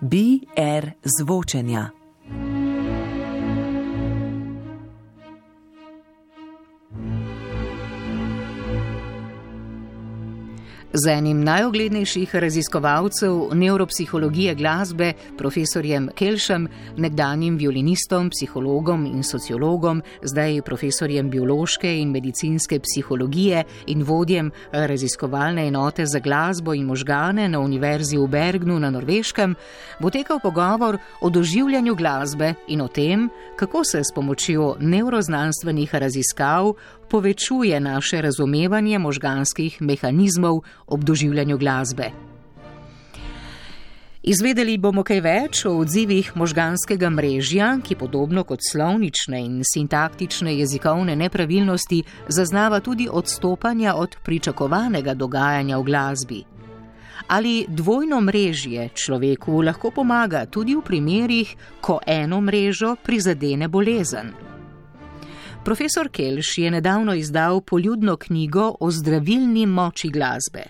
BR zvočenja. Z enim najoglednejših raziskovalcev neuropsihologije glasbe, profesorjem Kelšem, nekdanjim violinistom, psihologom in sociologom, zdaj profesorjem biološke in medicinske psihologije in vodjem raziskovalne enote za glasbo in možgane na Univerzi v Bergnu na Norveškem, bo tekal pogovor o doživljanju glasbe in o tem, kako se s pomočjo neuroznanstvenih raziskav povečuje naše razumevanje možganskih mehanizmov ob doživljanju glasbe. Izvedeli bomo kaj več o odzivih možganskega mrežja, ki podobno kot slovnične in sintaktične jezikovne nepravilnosti zaznava tudi odstopanja od pričakovanega dogajanja v glasbi. Ali dvojno mrežje človeku lahko pomaga tudi v primerih, ko eno mrežo prizadene bolezen. Profesor Kelš je nedavno izdal poljudno knjigo o zdravilni moči glasbe.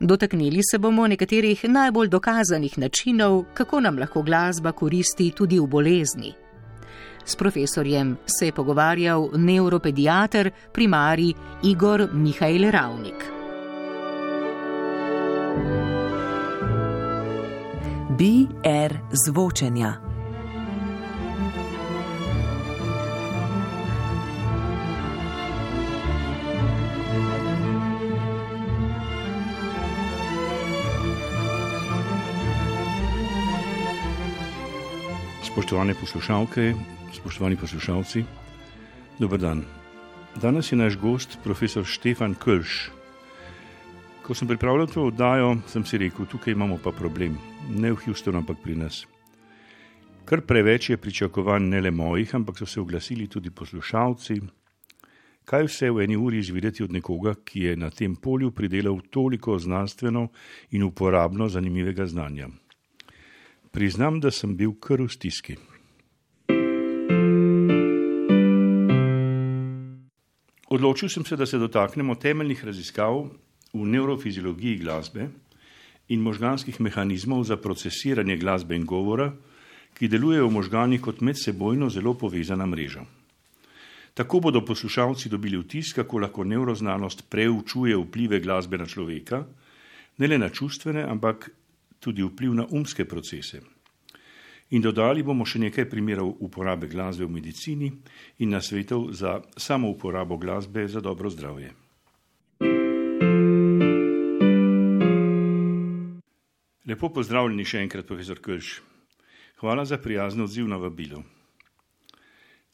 Dotaknili se bomo nekaterih najbolj dokazanih načinov, kako nam lahko glasba koristi tudi v bolezni. S profesorjem se je pogovarjal neuropediater primari Igor Mihajl Ravnik. BR zvočenja. Spoštovane poslušalke, spoštovani poslušalci, dober dan. Danes je naš gost profesor Štefan Kölš. Ko sem pripravljal to oddajo, sem si rekel, tukaj imamo pa problem, ne v Houstonu, ampak pri nas. Kar preveč je pričakovanj ne le mojih, ampak so se oglasili tudi poslušalci. Kaj vse v eni uri izvedeti od nekoga, ki je na tem polju pridelal toliko znanstveno in uporabno zanimivega znanja? Priznam, da sem bil kar v stiski. Odločil sem se, da se dotaknemo temeljnih raziskav v neurofiziologiji glasbe in možganskih mehanizmov za procesiranje glasbe in govora, ki delujejo v možganih kot medsebojno zelo povezana mreža. Tako bodo poslušalci dobili vtis, kako lahko neuroznanost preučuje vplive glasbe na človeka, ne le na čustvene, ampak tudi vpliv na umske procese. In dodali bomo še nekaj primerov uporabe glasbe v medicini in nasvetov za samo uporabo glasbe za dobro zdravje. Lepo pozdravljeni še enkrat, profesor Krš. Hvala za prijazno odziv na vabilo.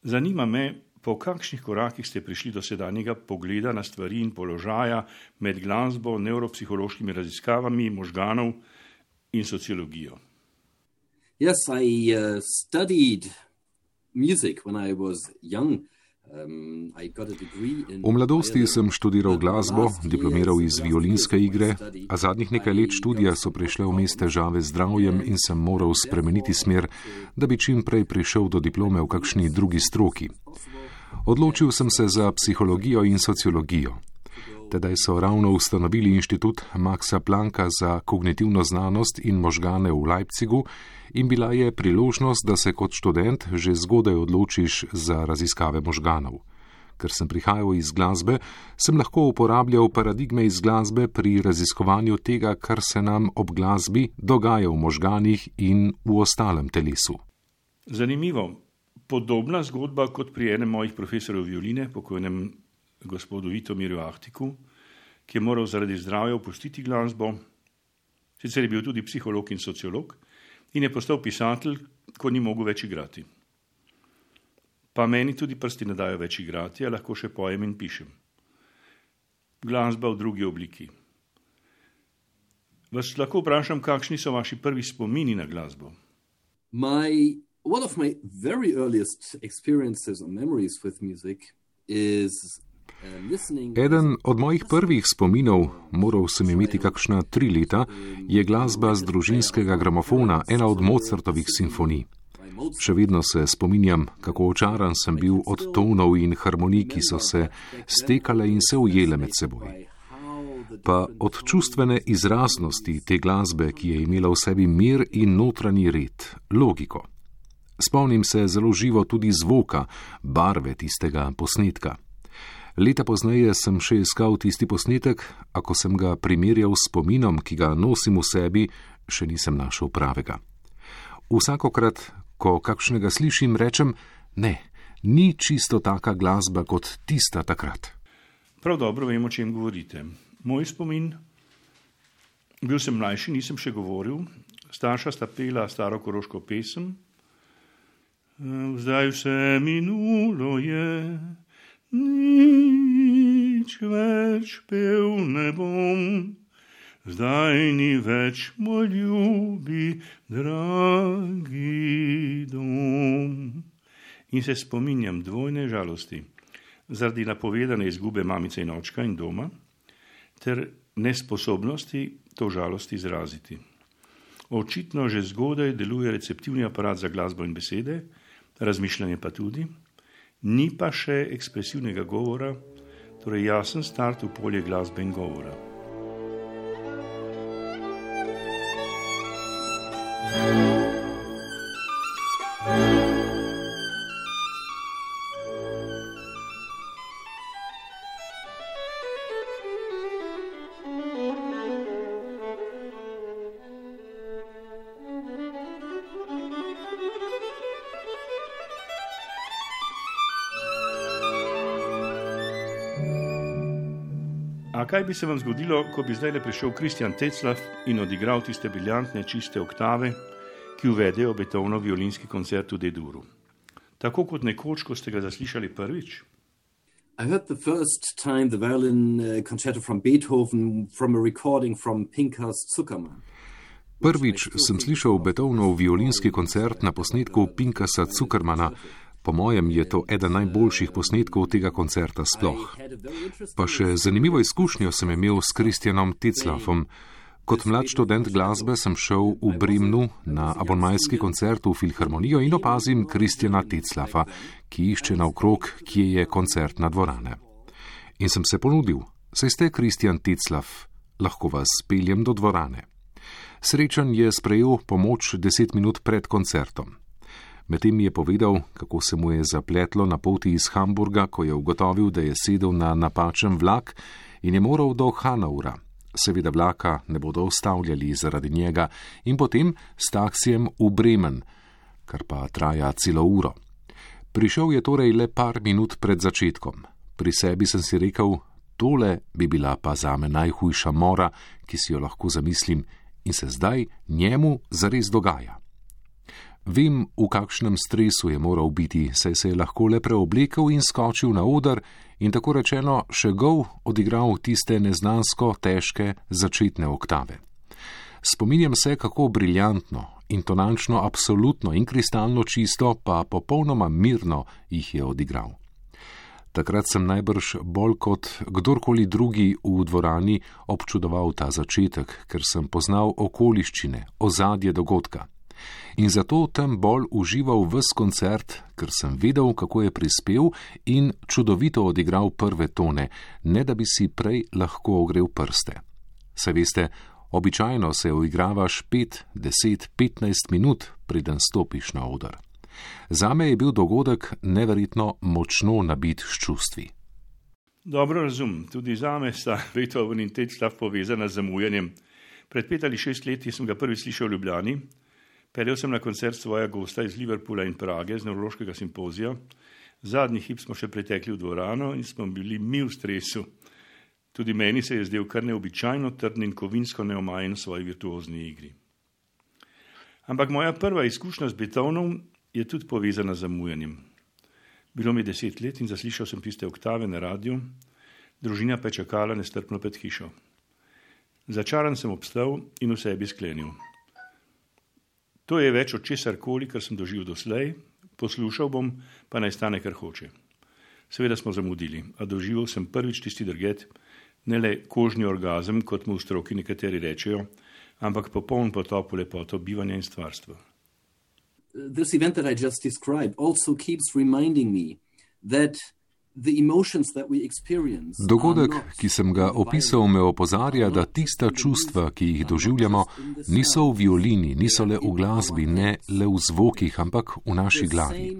Zanima me, po kakšnih korakih ste prišli do sedanjega pogleda na stvari in položaja med glasbo, neuropsihološkimi raziskavami možganov in sociologijo. Yes, I uh, studied music when I was young. Um, v mladosti sem študiral glasbo, diplomiral iz violinske igre, a zadnjih nekaj let študija so prišle v mest težave z zdravjem in sem moral spremeniti smer, da bi čim prej prišel do diplome v kakšni drugi stroki. Odločil sem se za psihologijo in sociologijo. Tedaj so ravno ustanovili inštitut Maxa Plancka za kognitivno znanost in možgane v Leipzigu in bila je priložnost, da se kot študent že zgodaj odločiš za raziskave možganov. Ker sem prihajal iz glasbe, sem lahko uporabljal paradigme iz glasbe pri raziskovanju tega, kar se nam ob glasbi dogaja v možganih in v ostalem telesu. Zanimivo. Podobna zgodba kot pri enem mojih profesorjev violine, pokojnem gospodu Vitomirju Ahtiku, ki je moral zaradi zdravja opustiti glasbo, sicer je bil tudi psiholog in sociolog, in je postal pisatelj, ko ni mogel več igrati. Pa meni tudi prsti ne dajo več igrati, a lahko še pojem in pišem. Glasba v drugi obliki. Vas lahko vprašam, kakšni so vaši prvi spomini na glasbo? My, one of my very earliest experiences or memories with music is Eden od mojih prvih spominov, moral sem imeti kakšna tri leta, je glasba z družinskega gramofona, ena od Mozartovih simfonij. Še vedno se spominjam, kako očaran sem bil od tonov in harmonij, ki so se stekale in se ujele med seboj. Pa od čustvene izraznosti te glasbe, ki je imela v sebi mir in notranji red, logiko. Spomnim se zelo živo tudi zvoka, barve tistega posnetka. Leta pozneje sem še iskal tisti posnetek, a ko sem ga primerjal s spominom, ki ga nosim v sebi, še nisem našel pravega. Vsakokrat, ko kakšnega slišim, rečem: Ne, ni čisto taka glasba kot tista takrat. Prav dobro vem, o čem govorite. Moj spomin, bil sem mlajši, nisem še govoril, starša sta pela staro koroško pesem. Zdaj vse minulo je, nič več pev ne bom, zdaj ni več moj ljubi, dragi dom. In se spominjam dvojne žalosti zaradi napovedane izgube mamice in očka in doma, ter nesposobnosti to žalost izraziti. Očitno že zgodaj deluje receptivni aparat za glasbo in besede, razmišljanje pa tudi ni pa še ekspresivnega govora, torej jasen start v polje glasbe in govora. A kaj bi se vam zgodilo, ko bi zdaj le prišel Kristjan Teclav in odigral tiste briljantne čiste oktave, ki uvedejo betovno violinski koncert v Deduru? Tako kot nekoč, ko ste ga zaslišali prvič? I heard the first time the violin uh, concerto from Beethoven from a recording from Pinkas Zuckerman. Prvič sem slišal Beethovenov violinski koncert na posnetku Pinkasa Zuckermana, Po mojem je to eden najboljših posnetkov tega koncerta sploh. Pa še zanimivo izkušnjo sem imel s Kristjanom Ticlafom. Kot mlad študent glasbe sem šel v Brimnu na abonmajski koncert v Filharmonijo in opazim Kristjana Ticlafa, ki išče naokrog, kje je koncertna dvorana. In sem se ponudil, saj ste Kristjan Ticlaf, lahko vas peljem do dvorane. Srečen je sprejel pomoč deset minut pred koncertom. Medtem je povedal, kako se mu je zapletlo na poti iz Hamburga, ko je ugotovil, da je sedel na napačen vlak in je moral do Hanaura. Seveda vlaka ne bodo ustavljali zaradi njega in potem s taksijem v Bremen, kar pa traja celo uro. Prišel je torej le par minut pred začetkom. Pri sebi sem si rekel, tole bi bila pa zame najhujša mora, ki si jo lahko zamislim in se zdaj njemu zares dogaja. Vem, v kakšnem stresu je moral biti, saj se je lahko le preoblekel in skočil na oder in tako rečeno še gov odigral tiste neznansko težke začetne oktave. Spominjam se, kako briljantno, intonančno, absolutno in kristalno čisto, pa popolnoma mirno jih je odigral. Takrat sem najbrž bolj kot kdorkoli drugi v dvorani občudoval ta začetek, ker sem poznal okoliščine, ozadje dogodka in zato tam bolj užival v koncert, ker sem vedel, kako je prispel in čudovito odigral prve tone, ne da bi si prej lahko ogrel prste. Se veste, običajno se uigravaš 5, 10, 15 minut, preden stopiš na oder. Zame je bil dogodek neverjetno močno nabit s čustvi. Dobro razumem, tudi za me sta Beethoven in Teclav povezana z zamujanjem. Pred pet ali šest leti sem ga prvi slišal v Ljubljani, Peljal sem na koncert svojega gosta iz Liverpoola in Prage z nevrološkega simpozija. Zadnji hip smo še pretekli v dvorano in smo bili mi v stresu. Tudi meni se je zdel kar neobičajno trden in kovinsko neomajen v svoji virtuozni igri. Ampak moja prva izkušnja z Beethovenom je tudi povezana z zamujanjem. Bilo mi je deset let in zaslišal sem tiste oktave na radiju, družina pa je čakala nestrpno pred hišo. Začaran sem obstal in v sebi sklenil. To je več od česar koli, kar sem doživel doslej, poslušal bom, pa naj stane, kar hoče. Seveda smo zamudili, a doživel sem prvič tisti drget, ne le kožni orgazem, kot mu v stroki nekateri rečejo, ampak popoln potop v lepoto bivanja in stvarstva. This event that I just described also keeps reminding me that Dogodek, ki sem ga opisal, me opozarja, da tista čustva, ki jih doživljamo, niso v violini, niso le v glasbi, ne le v zvokih, ampak v naši glavi.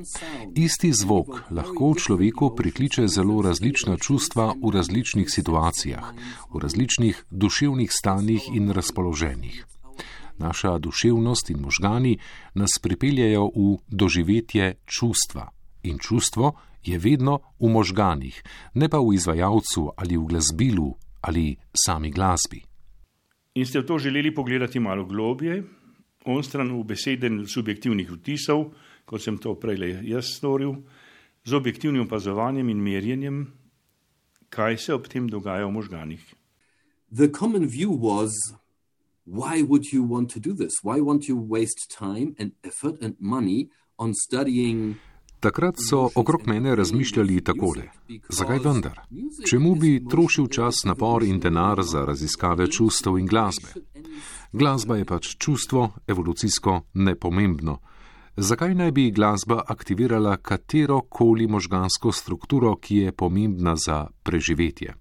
Isti zvok lahko v človeku prikliče zelo različna čustva v različnih situacijah, v različnih duševnih stanjih in razpoloženjih. Naša duševnost in možgani nas pripeljajo v doživetje čustva in čustvo je vedno v možganih, ne pa v izvajalcu ali v glasbilu ali sami glasbi. In ste to želeli pogledati malo globje, on stran v beseden subjektivnih vtisov, kot sem to prej jaz storil, z objektivnim opazovanjem in merjenjem, kaj se ob tem dogaja v možganih. The common view was, why would you want to do this? Why want you waste time and effort and money on studying Takrat so okrog mene razmišljali takole: zakaj vendar? Čemu bi trošil čas, napor in denar za raziskave čustev in glasbe? Glasba je pač čustvo, evolucijsko nepomembno. Zakaj naj bi glasba aktivirala katero koli možgansko strukturo, ki je pomembna za preživetje?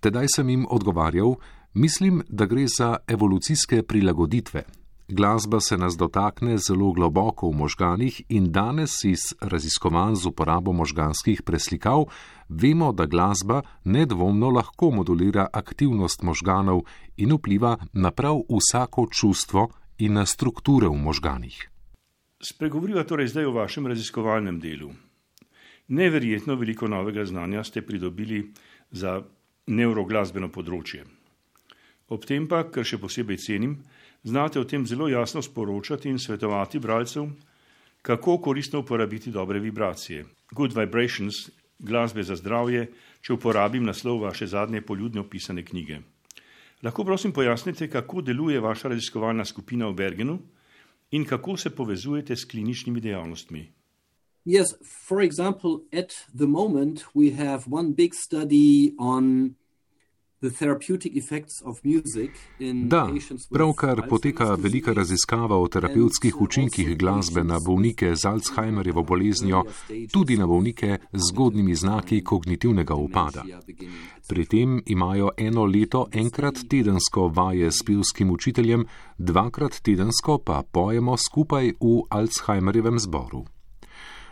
Tedaj sem jim odgovarjal, mislim, da gre za evolucijske prilagoditve. Glasba se nas dotakne zelo globoko v možganih in danes iz raziskovanj z uporabo možganskih preslikav vemo, da glasba nedvomno lahko modulira aktivnost možganov in vpliva na prav vsako čustvo in na strukture v možganih. Spregovoriva torej zdaj o vašem raziskovalnem delu. Neverjetno veliko novega znanja ste pridobili za neuroglasbeno področje. Ob tem pa, kar še posebej cenim, znate o tem zelo jasno sporočati in svetovati bralcev, kako koristno uporabiti dobre vibracije. Good vibrations, glasbe za zdravje, če uporabim naslov vaše zadnje poljudne opisane knjige. Lahko prosim pojasnite, kako deluje vaša raziskovalna skupina v Bergenu in kako se povezujete s kliničnimi dejavnostmi. Yes, for example, at the moment we have one big study on Da, pravkar poteka velika raziskava o terapevtskih učinkih glasbe na bolnike z Alzheimerjevo boleznijo, tudi na bolnike z zgodnimi znaki kognitivnega upada. Pri tem imajo eno leto enkrat tedensko vaje s pivskim učiteljem, dvakrat tedensko pa pojemo skupaj v Alzheimerjevem zboru.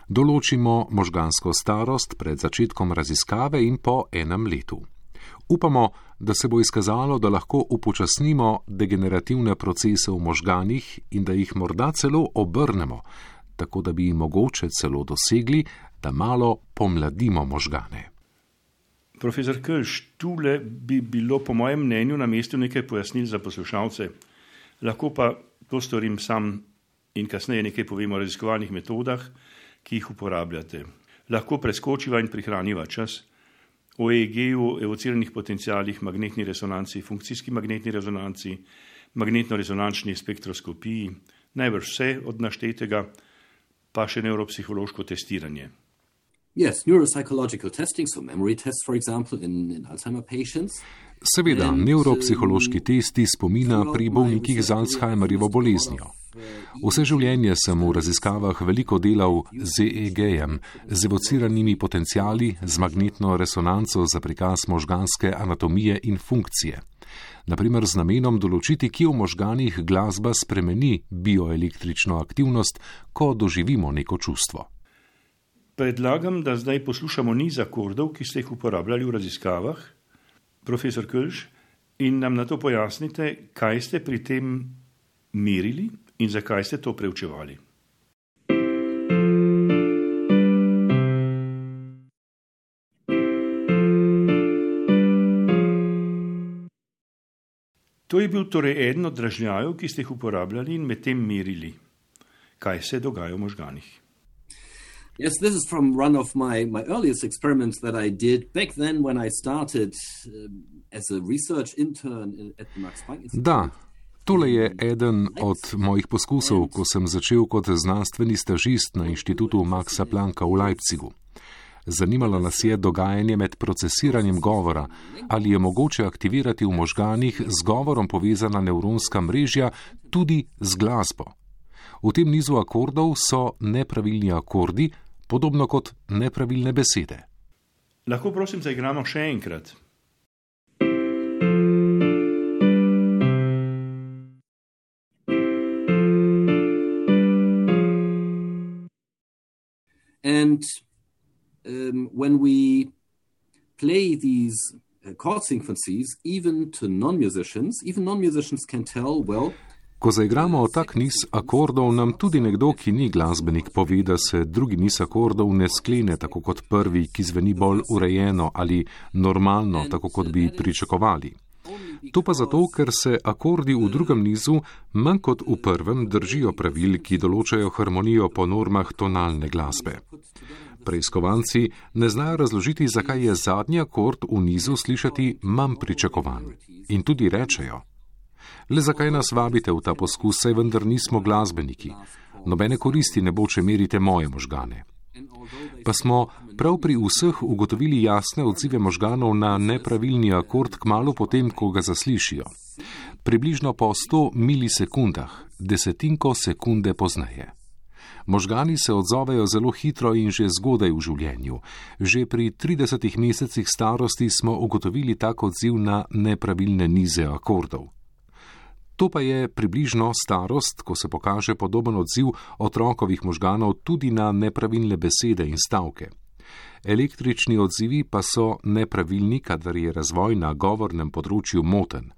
Določimo možgansko starost pred začetkom raziskave in po enem letu. Upamo, da se bo izkazalo, da lahko upočasnimo degenerativne procese v možganih in da jih morda celo obrnemo, tako da bi jim mogoče celo dosegli, da malo pomladimo možgane. Profesor Krš, tule bi bilo po mojem mnenju na mestu nekaj pojasnil za poslušalce. Lahko pa to storim sam in kasneje nekaj povemo o raziskovalnih metodah, ki jih uporabljate. Lahko preskočiva in prihraniva čas o EEG-u, evociranih potencijalih, magnetni resonanci, funkcijski magnetni rezonanci, magnetno-rezonančni spektroskopiji, najbrž vse od naštetega, pa še neuropsihološko testiranje. Yes, neuropsychological testing, so memory tests, for example, in, in Alzheimer patients. Seveda, neuropsihološki testi spomina pri bolnikih z Alzheimerjevo boleznijo. Vse življenje sem v raziskavah veliko delal z EEG-jem, z evociranimi potencijali, z magnetno resonanco za prikaz možganske anatomije in funkcije. Naprimer z namenom določiti, kje v možganih glasba spremeni bioelektrično aktivnost, ko doživimo neko čustvo. Predlagam, da zdaj poslušamo niz akordov, ki ste jih uporabljali v raziskavah, profesor Kölš, in nam na to pojasnite, kaj ste pri tem merili in zakaj ste to preučevali. To je bil torej eden od dražljajev, ki ste jih uporabljali in med tem merili, kaj se dogaja v možganih. Yes, this is from one of my, my earliest experiments that I did back then when I started um, as a research intern at the Max Planck Institute. Da, Tole je eden od mojih poskusov, ko sem začel kot znanstveni stažist na inštitutu Maxa Plancka v Leipzigu. Zanimalo nas je dogajanje med procesiranjem govora, ali je mogoče aktivirati v možganih z govorom povezana nevronska mrežja tudi z glasbo. V tem nizu akordov so nepravilni akordi, podobno kot nepravilne besede. Lahko prosim, da igramo še enkrat. And um, when we play these uh, chord sequences, even to non musicians, even non musicians can tell, well, Ko zaigramo tak niz akordov, nam tudi nekdo, ki ni glasbenik, pove, da se drugi niz akordov ne sklene tako kot prvi, ki zveni bolj urejeno ali normalno, tako kot bi pričakovali. To pa zato, ker se akordi v drugem nizu manj kot v prvem držijo pravil, ki določajo harmonijo po normah tonalne glasbe. Preiskovanci ne znajo razložiti, zakaj je zadnji akord v nizu slišati manj pričakovan. In tudi rečejo: Le zakaj nas vabite v ta poskus, saj vendar nismo glasbeniki. Nobene koristi ne bo, če merite moje možgane. Pa smo prav pri vseh ugotovili jasne odzive možganov na nepravilni akord kmalo potem, ko ga zaslišijo. Približno po 100 milisekundah, desetinko sekunde pozneje. Možgani se odzovejo zelo hitro in že zgodaj v življenju. Že pri 30 mesecih starosti smo ugotovili tak odziv na nepravilne nize akordov. To pa je približno starost, ko se pokaže podoben odziv otrokovih možganov tudi na nepravilne besede in stavke. Električni odzivi pa so nepravilni, kadar je razvoj na govornem področju moten.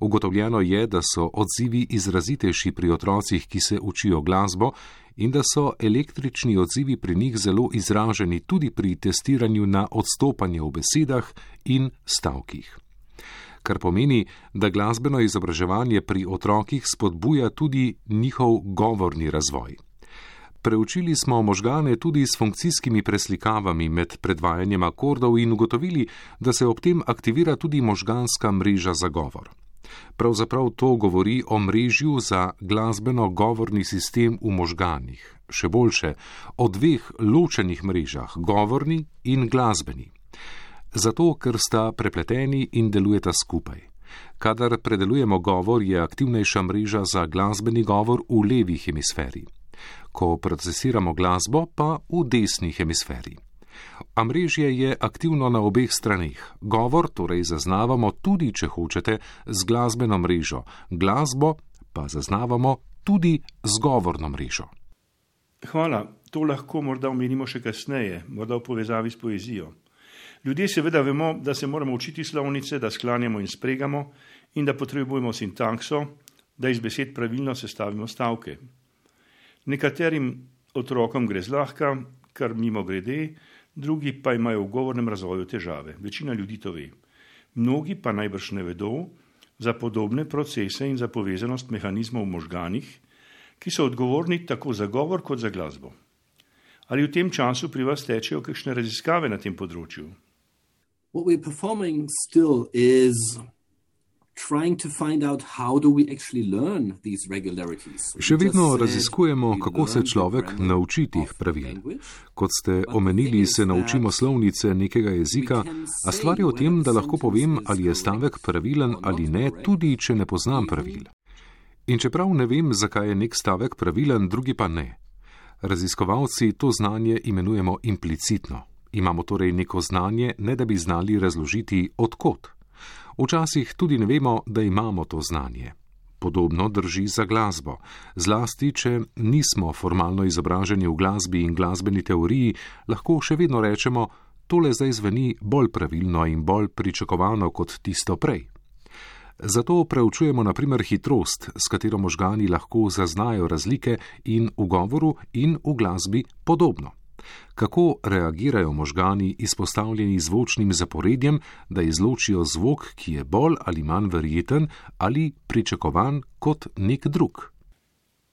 Ugotovljeno je, da so odzivi izrazitejši pri otrocih, ki se učijo glasbo, in da so električni odzivi pri njih zelo izraženi tudi pri testiranju na odstopanje v besedah in stavkih kar pomeni, da glasbeno izobraževanje pri otrokih spodbuja tudi njihov govorni razvoj. Preučili smo možgane tudi s funkcijskimi preslikavami med predvajanjem akordov in ugotovili, da se ob tem aktivira tudi možganska mreža za govor. Pravzaprav to govori o mrežju za glasbeno-govorni sistem v možganih, še boljše, o dveh ločenih mrežah, govorni in glasbeni zato ker sta prepleteni in delujeta skupaj. Kadar predelujemo govor, je aktivnejša mreža za glasbeni govor v levi hemisferi, ko procesiramo glasbo pa v desni hemisferi. Amrežje je aktivno na obeh straneh. Govor torej zaznavamo tudi, če hočete, z glasbeno mrežo, glasbo pa zaznavamo tudi z govorno mrežo. Hvala, to lahko morda omenimo še kasneje, morda v povezavi s poezijo. Ljudje seveda vemo, da se moramo učiti slovnice, da sklanjamo in spregamo in da potrebujemo sintakso, da iz besed pravilno sestavimo stavke. Nekaterim otrokom gre zlahka, kar mimo grede, drugi pa imajo v govornem razvoju težave. Večina ljudi to ve. Mnogi pa najbrž ne vedo za podobne procese in za povezanost mehanizmov v možganih, ki so odgovorni tako za govor kot za glasbo. Ali v tem času pri vas tečejo kakšne raziskave na tem področju? What we're performing still is trying to find out how do we actually learn these regularities. Še vedno raziskujemo, kako se človek nauči teh pravil. Kot ste omenili, se naučimo slovnice nekega jezika, a stvar je v tem, da lahko povem, ali je stavek pravilen ali ne, tudi če ne poznam pravil. In čeprav ne vem, zakaj je nek stavek pravilen, drugi pa ne. Raziskovalci to znanje imenujemo implicitno. Imamo torej neko znanje, ne da bi znali razložiti, odkot. Včasih tudi ne vemo, da imamo to znanje. Podobno drži za glasbo. Zlasti, če nismo formalno izobraženi v glasbi in glasbeni teoriji, lahko še vedno rečemo, tole zdaj zveni bolj pravilno in bolj pričakovano kot tisto prej. Zato preučujemo naprimer hitrost, s katero možgani lahko zaznajo razlike in v govoru in v glasbi podobno kako reagirajo možgani izpostavljeni zvočnim zaporedjem, da izločijo zvok, ki je bolj ali manj verjeten ali pričakovan kot nek drug.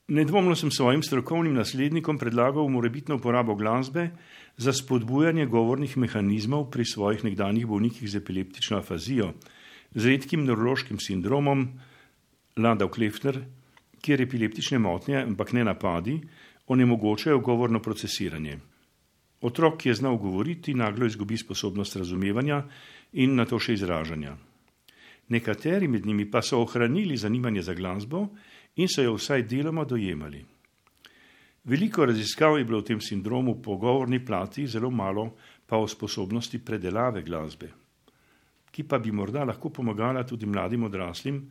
Nedvomno sem svojim strokovnim naslednikom predlagal morebitno uporabo glasbe za spodbujanje govornih mehanizmov pri svojih nekdanjih bolnikih z epileptično afazijo, z redkim nevrološkim sindromom Landau Klefner, kjer epileptične motnje, ampak ne napadi, onemogočajo govorno procesiranje. Otrok, ki je znal govoriti, naglo izgubi sposobnost razumevanja in na to še izražanja. Nekateri med njimi pa so ohranili zanimanje za glasbo in so jo vsaj deloma dojemali. Veliko raziskav je bilo v tem sindromu po govorni plati, zelo malo pa o sposobnosti predelave glasbe, ki pa bi morda lahko pomagala tudi mladim odraslim,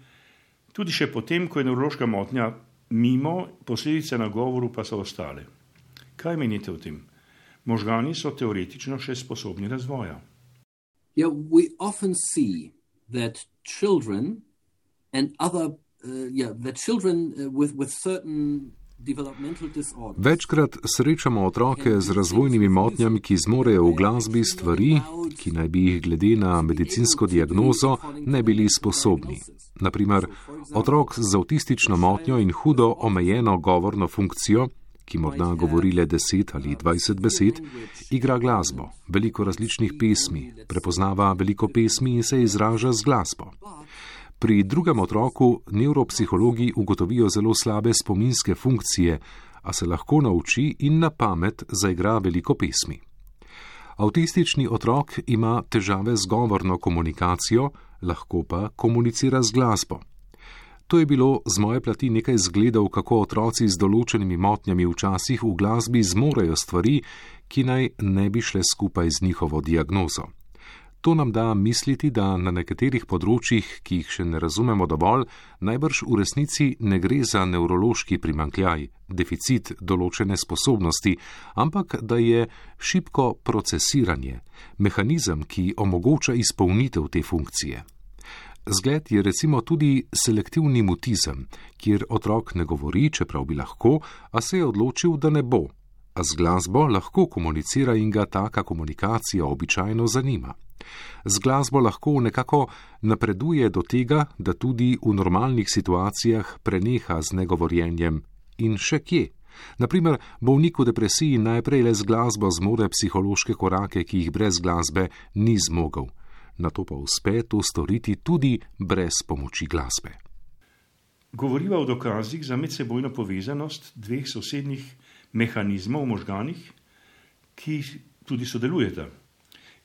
tudi še potem, ko je nevrološka motnja mimo, posledice na govoru pa so ostale. Kaj menite o tem? Možgani so teoretično še sposobni razvoja. Yeah, we often see that children and other, uh, yeah, that children uh, with, with certain Večkrat srečamo otroke z razvojnimi motnjami, ki zmorejo v glasbi stvari, ki naj bi jih glede na medicinsko diagnozo ne bili sposobni. Naprimer, otrok z avtistično motnjo in hudo omejeno govorno funkcijo, ki morda govori le 10 ali 20 besed, igra glasbo, veliko različnih pesmi, prepoznava veliko pesmi in se izraža z glasbo. Pri drugem otroku nevropsihologi ugotovijo zelo slabe spominske funkcije, a se lahko nauči in na pamet zaigra veliko pesmi. Avtistični otrok ima težave z govorno komunikacijo, lahko pa komunicira z glasbo. To je bilo z moje plati nekaj zgledov, kako otroci z določenimi motnjami včasih v glasbi zmorejo stvari, ki naj ne bi šle skupaj z njihovo diagnozo. To nam da misliti, da na nekaterih področjih, ki jih še ne razumemo dovolj, najbrž v resnici ne gre za nevrološki primankljaj, deficit določene sposobnosti, ampak da je šibko procesiranje, mehanizem, ki omogoča izpolnitev te funkcije. Zgled je recimo tudi selektivni mutizem, kjer otrok ne govori, čeprav bi lahko, a se je odločil, da ne bo. A z glasbo lahko komunicira in ga taka komunikacija običajno zanima. Z glasbo lahko nekako napreduje do tega, da tudi v normalnih situacijah preneha z negovorjenjem in še kje. Naprimer, bolnik v depresiji najprej le z glasbo zmore psihološke korake, ki jih brez glasbe ni zmogel, na to pa uspe to storiti tudi brez pomoči glasbe. Govoriva o dokazih za medsebojno povezanost dveh sosednjih mehanizmov v možganih, ki tudi sodelujeta.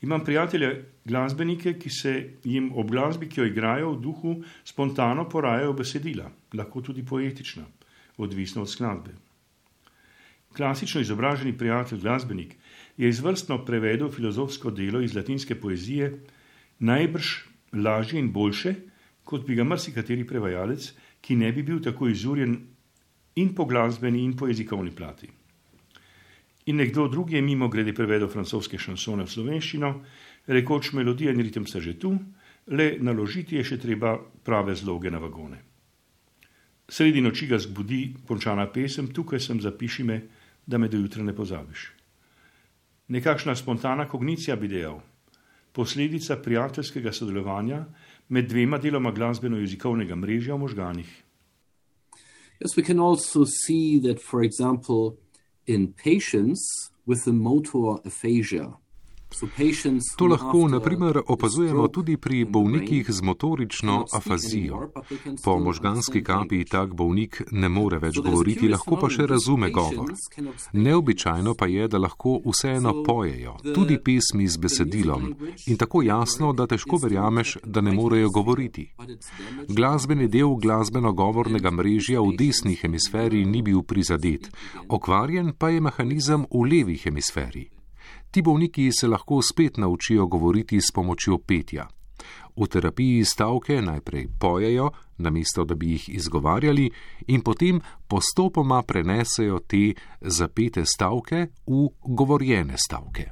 Imam prijatelje, glasbenike, ki se jim ob glasbi, ki jo igrajo v duhu, spontano porajajo besedila, lahko tudi poetična, odvisno od skladbe. Klasično izobraženi prijatelj, glasbenik, je izvrstno prevedel filozofsko delo iz latinske poezije, najbrž lažje in boljše, kot bi ga marsikateri prevajalec, ki ne bi bil tako izurjen in po glasbeni in po jezikovni plati. In nekdo drugi je mimo grede prevedel francoske šansone v slovenščino, rekoč melodija in ritem sta že tu, le naložiti je še treba prave zloge na vagone. Sredi noči ga zbudi končana pesem, tukaj sem zapiši me, da me do jutra ne pozabiš. Nekakšna spontana kognicija bi dejal, posledica prijateljskega sodelovanja med dvema deloma glasbeno-jezikovnega mrežja v možganih. Yes, we can also see that, for example, in patients with a motor aphasia. To lahko naprimer opazujemo tudi pri bolnikih z motorično afazijo. Po možganski kapi tak bolnik ne more več govoriti, lahko pa še razume govor. Neobičajno pa je, da lahko vseeno pojejo, tudi pesmi z besedilom in tako jasno, da težko verjameš, da ne morejo govoriti. Glasbeni del glasbeno-govornega mrežja v desni hemisferi ni bil prizadet, okvarjen pa je mehanizem v levi hemisferi. Ti bolniki se lahko spet naučijo govoriti s pomočjo petja. V terapiji stavke najprej pojejo, namesto da bi jih izgovarjali, in potem postopoma prenesejo te zapete stavke v govorjene stavke.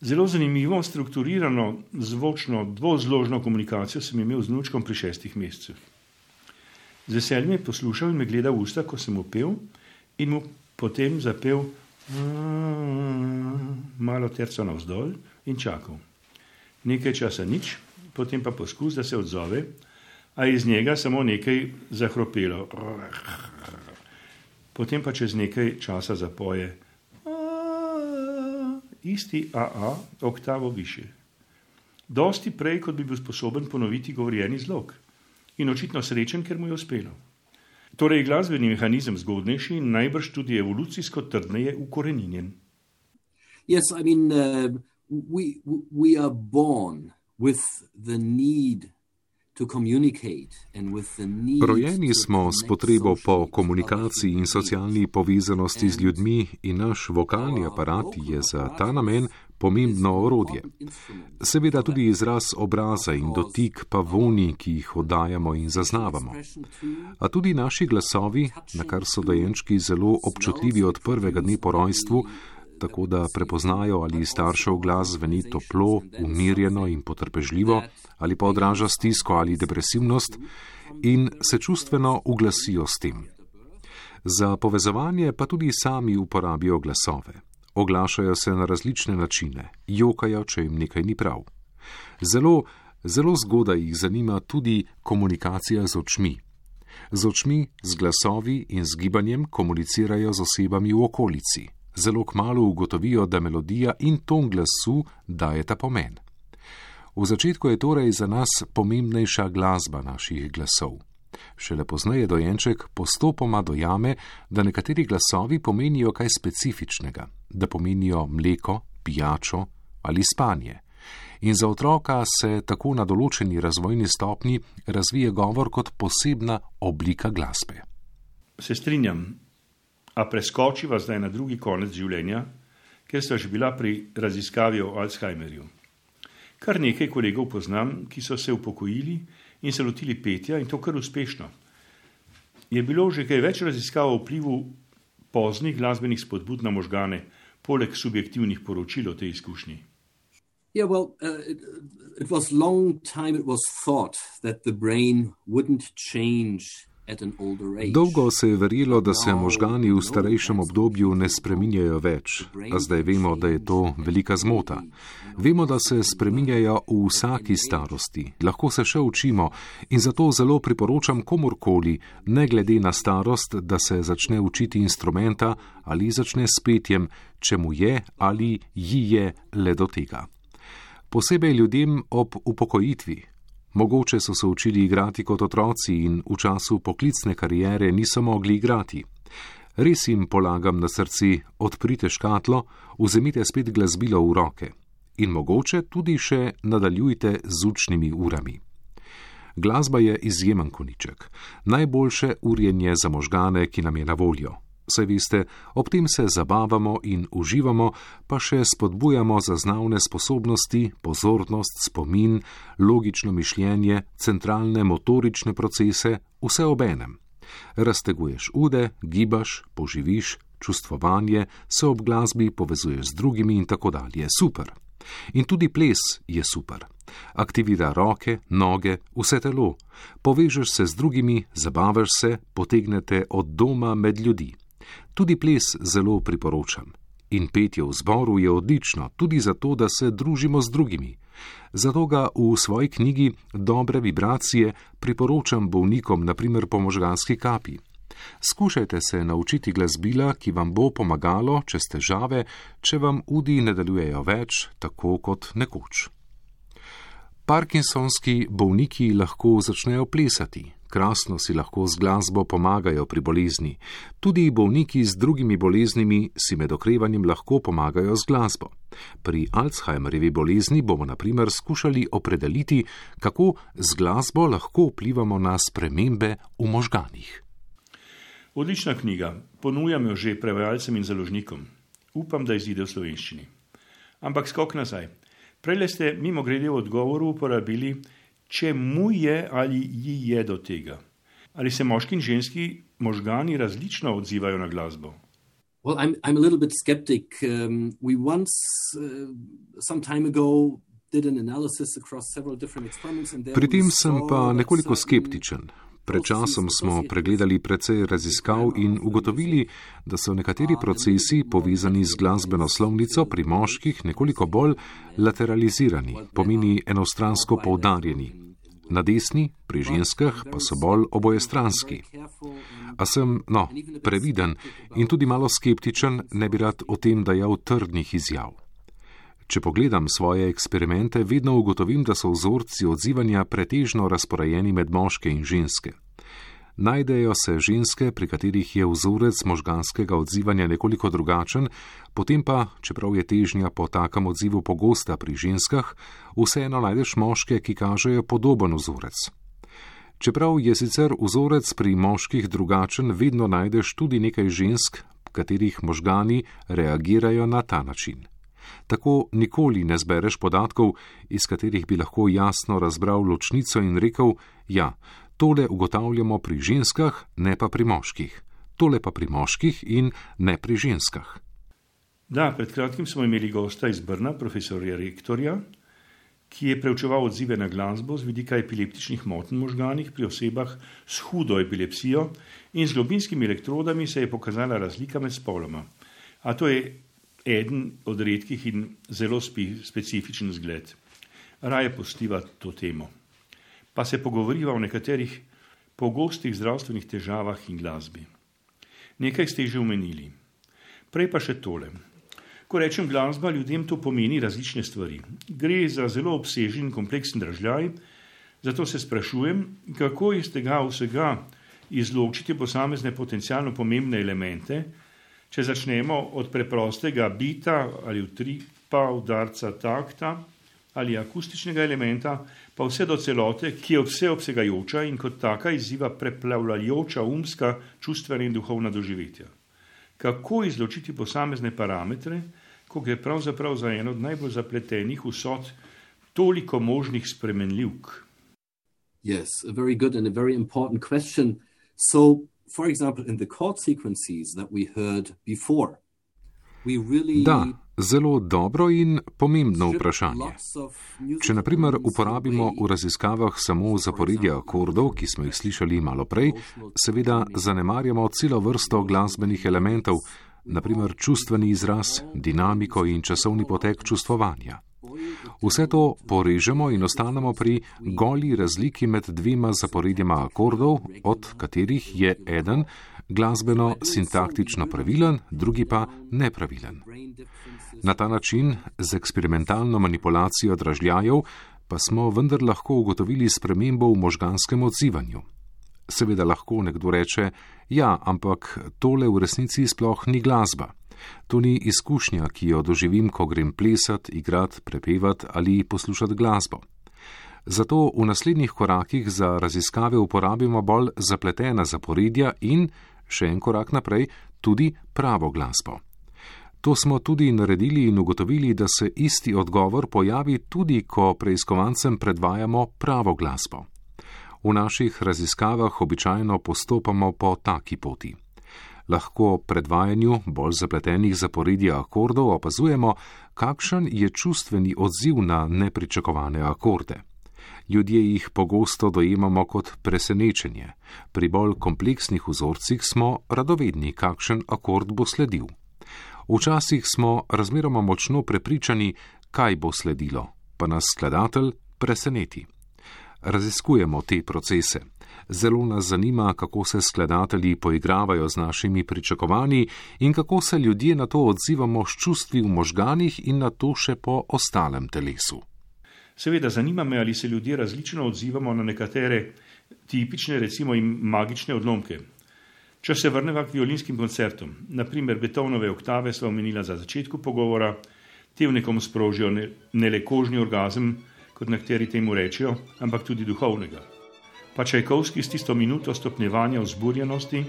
Zelo zanimivo, strukturirano, zvočno, dvozložno komunikacijo sem imel z nučkom pri šestih mesecih. Z veseljem je poslušal in me gledal v usta, ko sem upel, in mu potem zapel. Mm, malo terco navzdol in čakal. Nekaj časa nič, potem pa poskus, da se odzove, a iz njega samo nekaj zahropelo. Potem pa čez nekaj časa zapoje isti AA, oktavo više. Dosti prej, kot bi bil sposoben ponoviti govorjeni zlog. In očitno srečen, ker mu je uspelo. Torej, glasbeni mehanizem zgodnejši in najbrž tudi evolucijsko trdneje ukoreninjen. Yes, I mean, uh, we, we are born with the need Rojeni smo s potrebo po komunikaciji in socialni povezanosti z ljudmi in naš vokalni aparat je za ta namen pomembno orodje. Seveda tudi izraz obraza in dotik pa voni, ki jih oddajamo in zaznavamo. A tudi naši glasovi, na kar so dojenčki zelo občutljivi od prvega dne po rojstvu, tako da prepoznajo, ali staršev glas zveni toplo, umirjeno in potrpežljivo, ali pa odraža stisko ali depresivnost, in se čustveno uglasijo s tem. Za povezovanje pa tudi sami uporabijo glasove. Oglašajo se na različne načine, jokajo, če jim nekaj ni prav. Zelo, zelo zgodaj jih zanima tudi komunikacija z očmi. Z očmi, z glasovi in z gibanjem komunicirajo z osebami v okolici zelo kmalo ugotovijo, da melodija in ton glasu dajeta pomen. V začetku je torej za nas pomembnejša glasba naših glasov. Šele pozneje dojenček postopoma dojame, da nekateri glasovi pomenijo kaj specifičnega, da pomenijo mleko, pijačo ali spanje. In za otroka se tako na določeni razvojni stopni razvije govor kot posebna oblika glasbe. Se strinjam, a preskočiva zdaj na drugi konec življenja, ker sta že bila pri raziskavi o Alzheimerju. Kar nekaj kolegov poznam, ki so se upokojili in se lotili petja in to kar uspešno. Je bilo že kaj več raziskav o vplivu poznih glasbenih spodbud na možgane, poleg subjektivnih poročil o tej izkušnji. Yeah, well, uh, it, it was long time it was thought that the brain wouldn't change Dolgo se je verjelo, da se možgani v starejšem obdobju ne spreminjajo več, a zdaj vemo, da je to velika zmota. Vemo, da se spreminjajo v vsaki starosti, lahko se še učimo in zato zelo priporočam komorkoli, ne glede na starost, da se začne učiti instrumenta ali začne s petjem, če mu je ali ji je le do tega. Posebej ljudem ob upokojitvi, Mogoče so se učili igrati kot otroci in v času poklicne karijere niso mogli igrati. Res jim polagam na srci, odprite škatlo, vzemite spet glasbilo v roke in mogoče tudi še nadaljujte z učnimi urami. Glasba je izjemen koniček, najboljše urjenje za možgane, ki nam je na voljo. Saj veste, ob tem se zabavamo in uživamo, pa še spodbujamo zaznavne sposobnosti, pozornost, spomin, logično mišljenje, centralne motorične procese, vse ob enem. Razteguješ ude, gibaš, poživiš, čustvovanje, se ob glasbi povezuješ z drugimi in tako dalje. Super. In tudi ples je super. Aktivira roke, noge, vse telo. Povežeš se z drugimi, zabavaš se, potegnete od doma med ljudi. Tudi ples zelo priporočam. In petje v zboru je odlično, tudi zato, da se družimo z drugimi. Zato ga v svoji knjigi Dobre vibracije priporočam bolnikom, naprimer po možganski kapi. Skušajte se naučiti glasbila, ki vam bo pomagalo, če ste težave, če vam udi ne delujejo več, tako kot nekoč. Parkinsonski bolniki lahko začnejo plesati, krasno si lahko z glasbo pomagajo pri bolezni. Tudi bolniki z drugimi boleznimi si med okrevanjem lahko pomagajo z glasbo. Pri Alzheimerjevi bolezni bomo naprimer skušali opredeliti, kako z glasbo lahko vplivamo na spremembe v možganih. Odlična knjiga, ponujam jo že prevajalcem in založnikom. Upam, da izide v slovenščini. Ampak skok nazaj. Prej ste mimo grede v odgovoru uporabili če mu je ali ji je do tega. Ali se moški in ženski možgani različno odzivajo na glasbo? Well, I'm, I'm a little bit skeptic. Um, we once, uh, some time ago, did an analysis across several different experiments. Pri tem sem pa nekoliko skeptičen. Pred časom smo pregledali precej raziskav in ugotovili, da so nekateri procesi povezani z glasbeno slovnico pri moških nekoliko bolj lateralizirani, pomeni enostransko poudarjeni. Na desni, pri ženskah, pa so bolj obojestranski. A sem, no, previden in tudi malo skeptičen, ne bi rad o tem dajal trdnih izjav. Če pogledam svoje eksperimente, vedno ugotovim, da so vzorci odzivanja pretežno razporejeni med moške in ženske. Najdejo se ženske, pri katerih je vzorec možganskega odzivanja nekoliko drugačen, potem pa, čeprav je težnja po takem odzivu pogosta pri ženskah, vseeno najdeš moške, ki kažejo podoben vzorec. Čeprav je sicer vzorec pri moških drugačen, vedno najdeš tudi nekaj žensk, katerih možgani reagirajo na ta način. Tako nikoli ne zbereš podatkov, iz katerih bi lahko jasno razbral ločnico in rekel: Ja, tole ugotavljamo pri ženskah, ne pa pri moških. Tole pa pri moških in ne pri ženskah. Da, pred kratkim smo imeli gosta iz Brna, profesorja Rektorja, ki je preučeval odzive na glasbo z vidika epileptičnih motenj možganih pri osebah s hudo epilepsijo in z globinskimi elektrodami se je pokazala razlika med spoloma. A to je eden od redkih in zelo specifičen zgled. Raje postiva to temo. Pa se pogovoriva o nekaterih pogostih zdravstvenih težavah in glasbi. Nekaj ste že omenili. Prej pa še tole. Ko rečem glasba, ljudem to pomeni različne stvari. Gre za zelo obsežen in kompleksen držljaj, zato se sprašujem, kako iz tega vsega izločiti posamezne potencijalno pomembne elemente, če začnemo od preprostega bita ali utripa, udarca takta ali akustičnega elementa, pa vse do celote, ki je vseobsegajoča in kot taka izziva preplavljajoča umska, čustvena in duhovna doživetja kako izločiti posamezne parametre, ko gre pravzaprav za eno od najbolj zapletenih vsot toliko možnih spremenljivk. Yes, a very good and a very important question. So, for example, in the chord sequences that we heard before, we really da, Zelo dobro in pomembno vprašanje. Če naprimer uporabimo v raziskavah samo zaporedje akordov, ki smo jih slišali malo prej, seveda zanemarjamo celo vrsto glasbenih elementov, naprimer čustveni izraz, dinamiko in časovni potek čustvovanja. Vse to porežemo in ostanemo pri goli razliki med dvema zaporedjema akordov, od katerih je eden glasbeno-sintaktično pravilen, drugi pa nepravilen. Na ta način, z eksperimentalno manipulacijo dražljajev, pa smo vendar lahko ugotovili spremembo v možganskem odzivanju. Seveda lahko nekdo reče: Ja, ampak tole v resnici sploh ni glasba. To ni izkušnja, ki jo doživim, ko grem plesati, igrati, prepevati ali poslušati glasbo. Zato v naslednjih korakih za raziskave uporabimo bolj zapletena zaporedja in, še en korak naprej, tudi pravo glasbo. To smo tudi naredili in ugotovili, da se isti odgovor pojavi tudi, ko preiskovancem predvajamo pravo glasbo. V naših raziskavah običajno postopamo po taki poti. Lahko predvajanju bolj zapletenih zaporedij akordov opazujemo, kakšen je čustveni odziv na nepričakovane akorde ljudje jih pogosto dojemamo kot presenečenje, pri bolj kompleksnih vzorcih smo radovedni, kakšen akord bo sledil. Včasih smo razmeroma močno prepričani, kaj bo sledilo, pa nas skladatelj preseneti. Raziskujemo te procese. Zelo nas zanima, kako se skladatelji poigravajo z našimi pričakovanji in kako se ljudje na to odzivamo s čustvi v možganih in na to še po ostalem telesu. Seveda, zanima me, ali se ljudje različno odzivamo na nekatere tipične, recimo, magične odlomke. Če se vrnemo k violinskim koncertom, naprimer Beethovenove oktave, sva omenila za začetku pogovora, te v nekom sprožijo ne, ne le kožni orgazem, kot nekateri temu rečejo, ampak tudi duhovnega. Pa Čajkovski s tisto minuto stopnjevanja vzburjenosti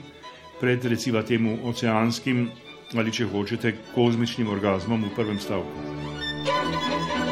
pred recimo temu oceanskim ali če hočete kozmičnim orgazmom v prvem stavku.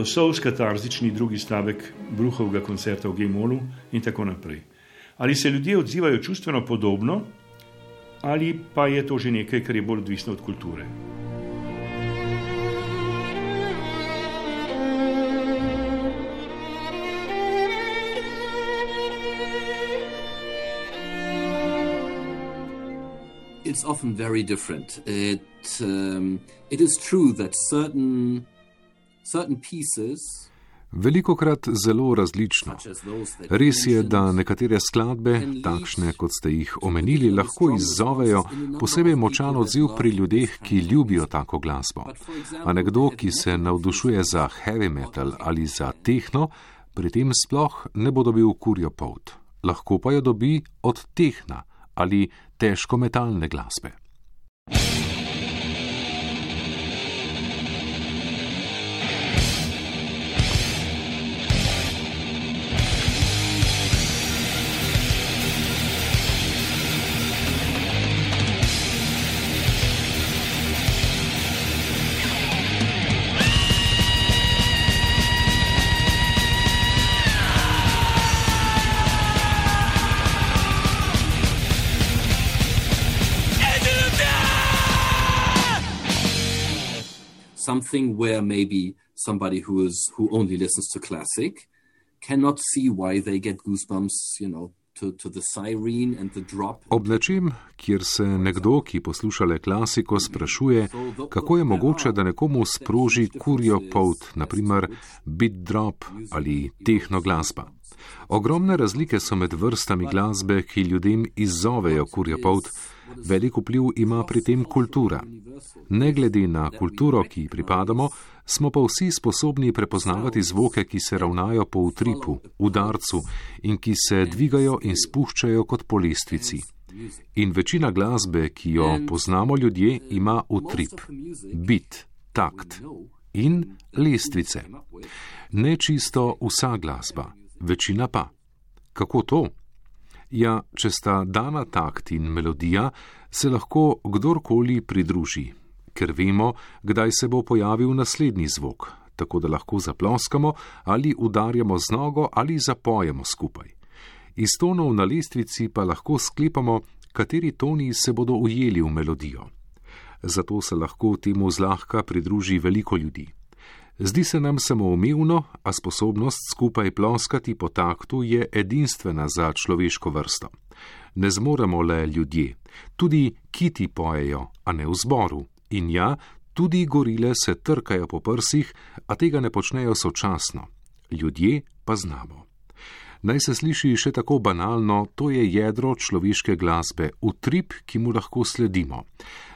Ali pa dosov katarzični drugi stavek Bruhovega koncerta v Gemolu in tako naprej. Ali se ljudje odzivajo čustveno podobno, ali pa je to že nekaj, kar je bolj odvisno od kulture. It's often very different. It, um, it is true that certain, Veliko krat zelo različno. Res je, da nekatere skladbe, takšne kot ste jih omenili, lahko izzovejo posebej močan odziv pri ljudeh, ki ljubijo tako glasbo. A nekdo, ki se navdušuje za heavy metal ali za tehno, pri tem sploh ne bo dobil kurjo pot. Lahko pa jo dobi od tehna ali težko metalne glasbe. Something where maybe somebody who is who only listens to classic cannot see why they get goosebumps, you know. Ob nečem, kjer se nekdo, ki posluša le klasiko, sprašuje, kako je mogoče, da nekomu sproži kurjo pot, naprimer beat drop ali tehno glasba. Ogromne razlike so med vrstami glasbe, ki ljudem izzovejo kurjo pot, velik vpliv ima pri tem kultura. Ne glede na kulturo, ki ji pripadamo, smo pa vsi sposobni prepoznavati zvoke, ki se ravnajo po utripu, udarcu in ki se dvigajo in spuščajo kot po lestvici. In večina glasbe, ki jo poznamo ljudje, ima utrip, bit, takt in lestvice. Ne čisto vsa glasba, večina pa. Kako to? Ja, če sta dana takt in melodija, se lahko kdorkoli pridruži, ker vemo, kdaj se bo pojavil naslednji zvok, tako da lahko zaploskamo ali udarjamo z nogo ali zapojemo skupaj. Iz tonov na lestvici pa lahko sklepamo, kateri toni se bodo ujeli v melodijo. Zato se lahko temu zlahka pridruži veliko ljudi. Zdi se nam samoumevno, a sposobnost skupaj ploskati po taktu je edinstvena za človeško vrsto. Ne zmoremo le ljudje, tudi kiti pojejo, a ne v zboru. In ja, tudi gorile se trkajo po prsih, a tega ne počnejo sočasno. Ljudje pa znamo. Naj se sliši še tako banalno, to je jedro človeške glasbe, utrip, ki mu lahko sledimo.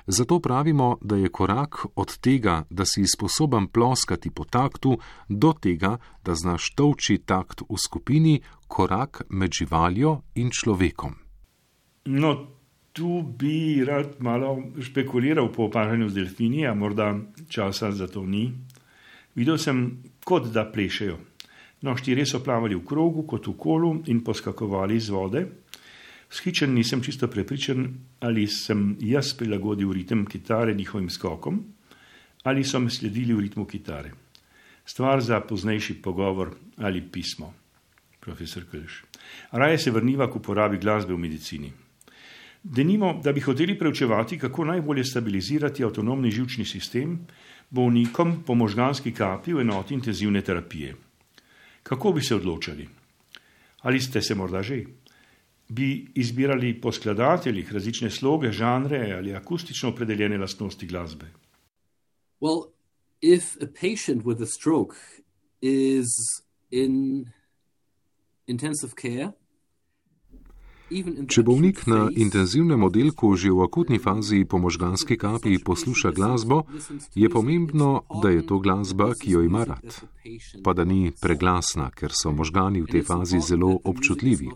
Zato pravimo, da je korak od tega, da si sposoben ploskati po taktu, do tega, da znaš tovči takt v skupini, korak med živaljo in človekom. No, tu bi rad malo špekuliral po opažanju z delfini, a morda časa za to ni. Videl sem, kot da plešejo. No, štirje so plavali v krogu, kot v kolu in poskakovali iz vode. Schičen nisem čisto prepričan, ali sem jaz prilagodil ritem kitare njihovim skokom, ali so me sledili v ritmu kitare. Stvar za poznejši pogovor ali pismo, profesor Kölš. Raje se vrniva k uporabi glasbe v medicini. Denimo, da bi hoteli preučevati, kako najbolje stabilizirati avtonomni žilčni sistem bolnikom po možganski kapi v enoti intenzivne terapije. Kako bi se odločali? Ali ste se morda že? bi izbirali po skladateljih različne sloge, žanre ali akustično opredeljene lastnosti glasbe? Well, if a patient with a stroke is in intensive care, Če bolnik na intenzivnem oddelku že v akutni fazi po možganski kapi posluša glasbo, je pomembno, da je to glasba, ki jo ima rad. Pa da ni preglasna, ker so možgani v tej fazi zelo občutljivi.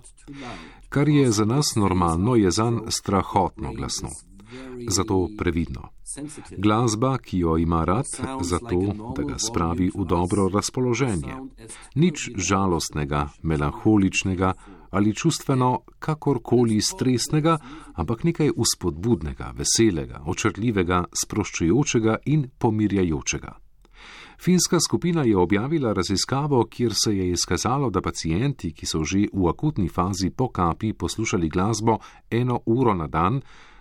Kar je za nas normalno, je za njega strahotno glasno. Zato previdno. Glasba, ki jo ima rad, zato, da ga spravi v dobro razpoloženje. Nič žalostnega, melankoličnega ali čustveno kakorkoli stresnega, ampak nekaj uspodbudnega, veselega, očrljivega, sproščujočega in pomirjajočega. Finska skupina je objavila raziskavo, kjer se je izkazalo, da pacijenti, ki so že v akutni fazi po kapi poslušali glasbo eno uro na dan,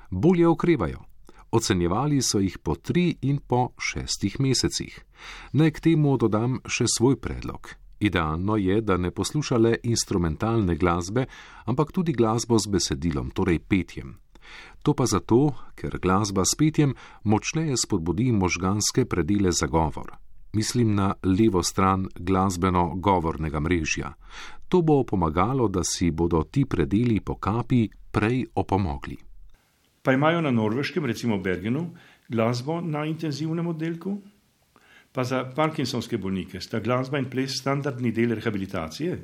bolje okrevajo. Ocenjevali so jih po tri in po šestih mesecih. Naj k temu dodam še svoj predlog. Idealno je, da ne poslušale instrumentalne glasbe, ampak tudi glasbo z besedilom, torej petjem. To pa zato, ker glasba s petjem močneje spodbudi možganske predele za govor. Mislim na levo stran glasbeno-govornega mrežja. To bo pomagalo, da si bodo ti predeli po kapi prej opomogli. Pa imajo na norveškem, recimo Bergenu, glasbo na intenzivnem oddelku? Pa za parkinsonske bolnike sta glasba in ples standardni del rehabilitacije?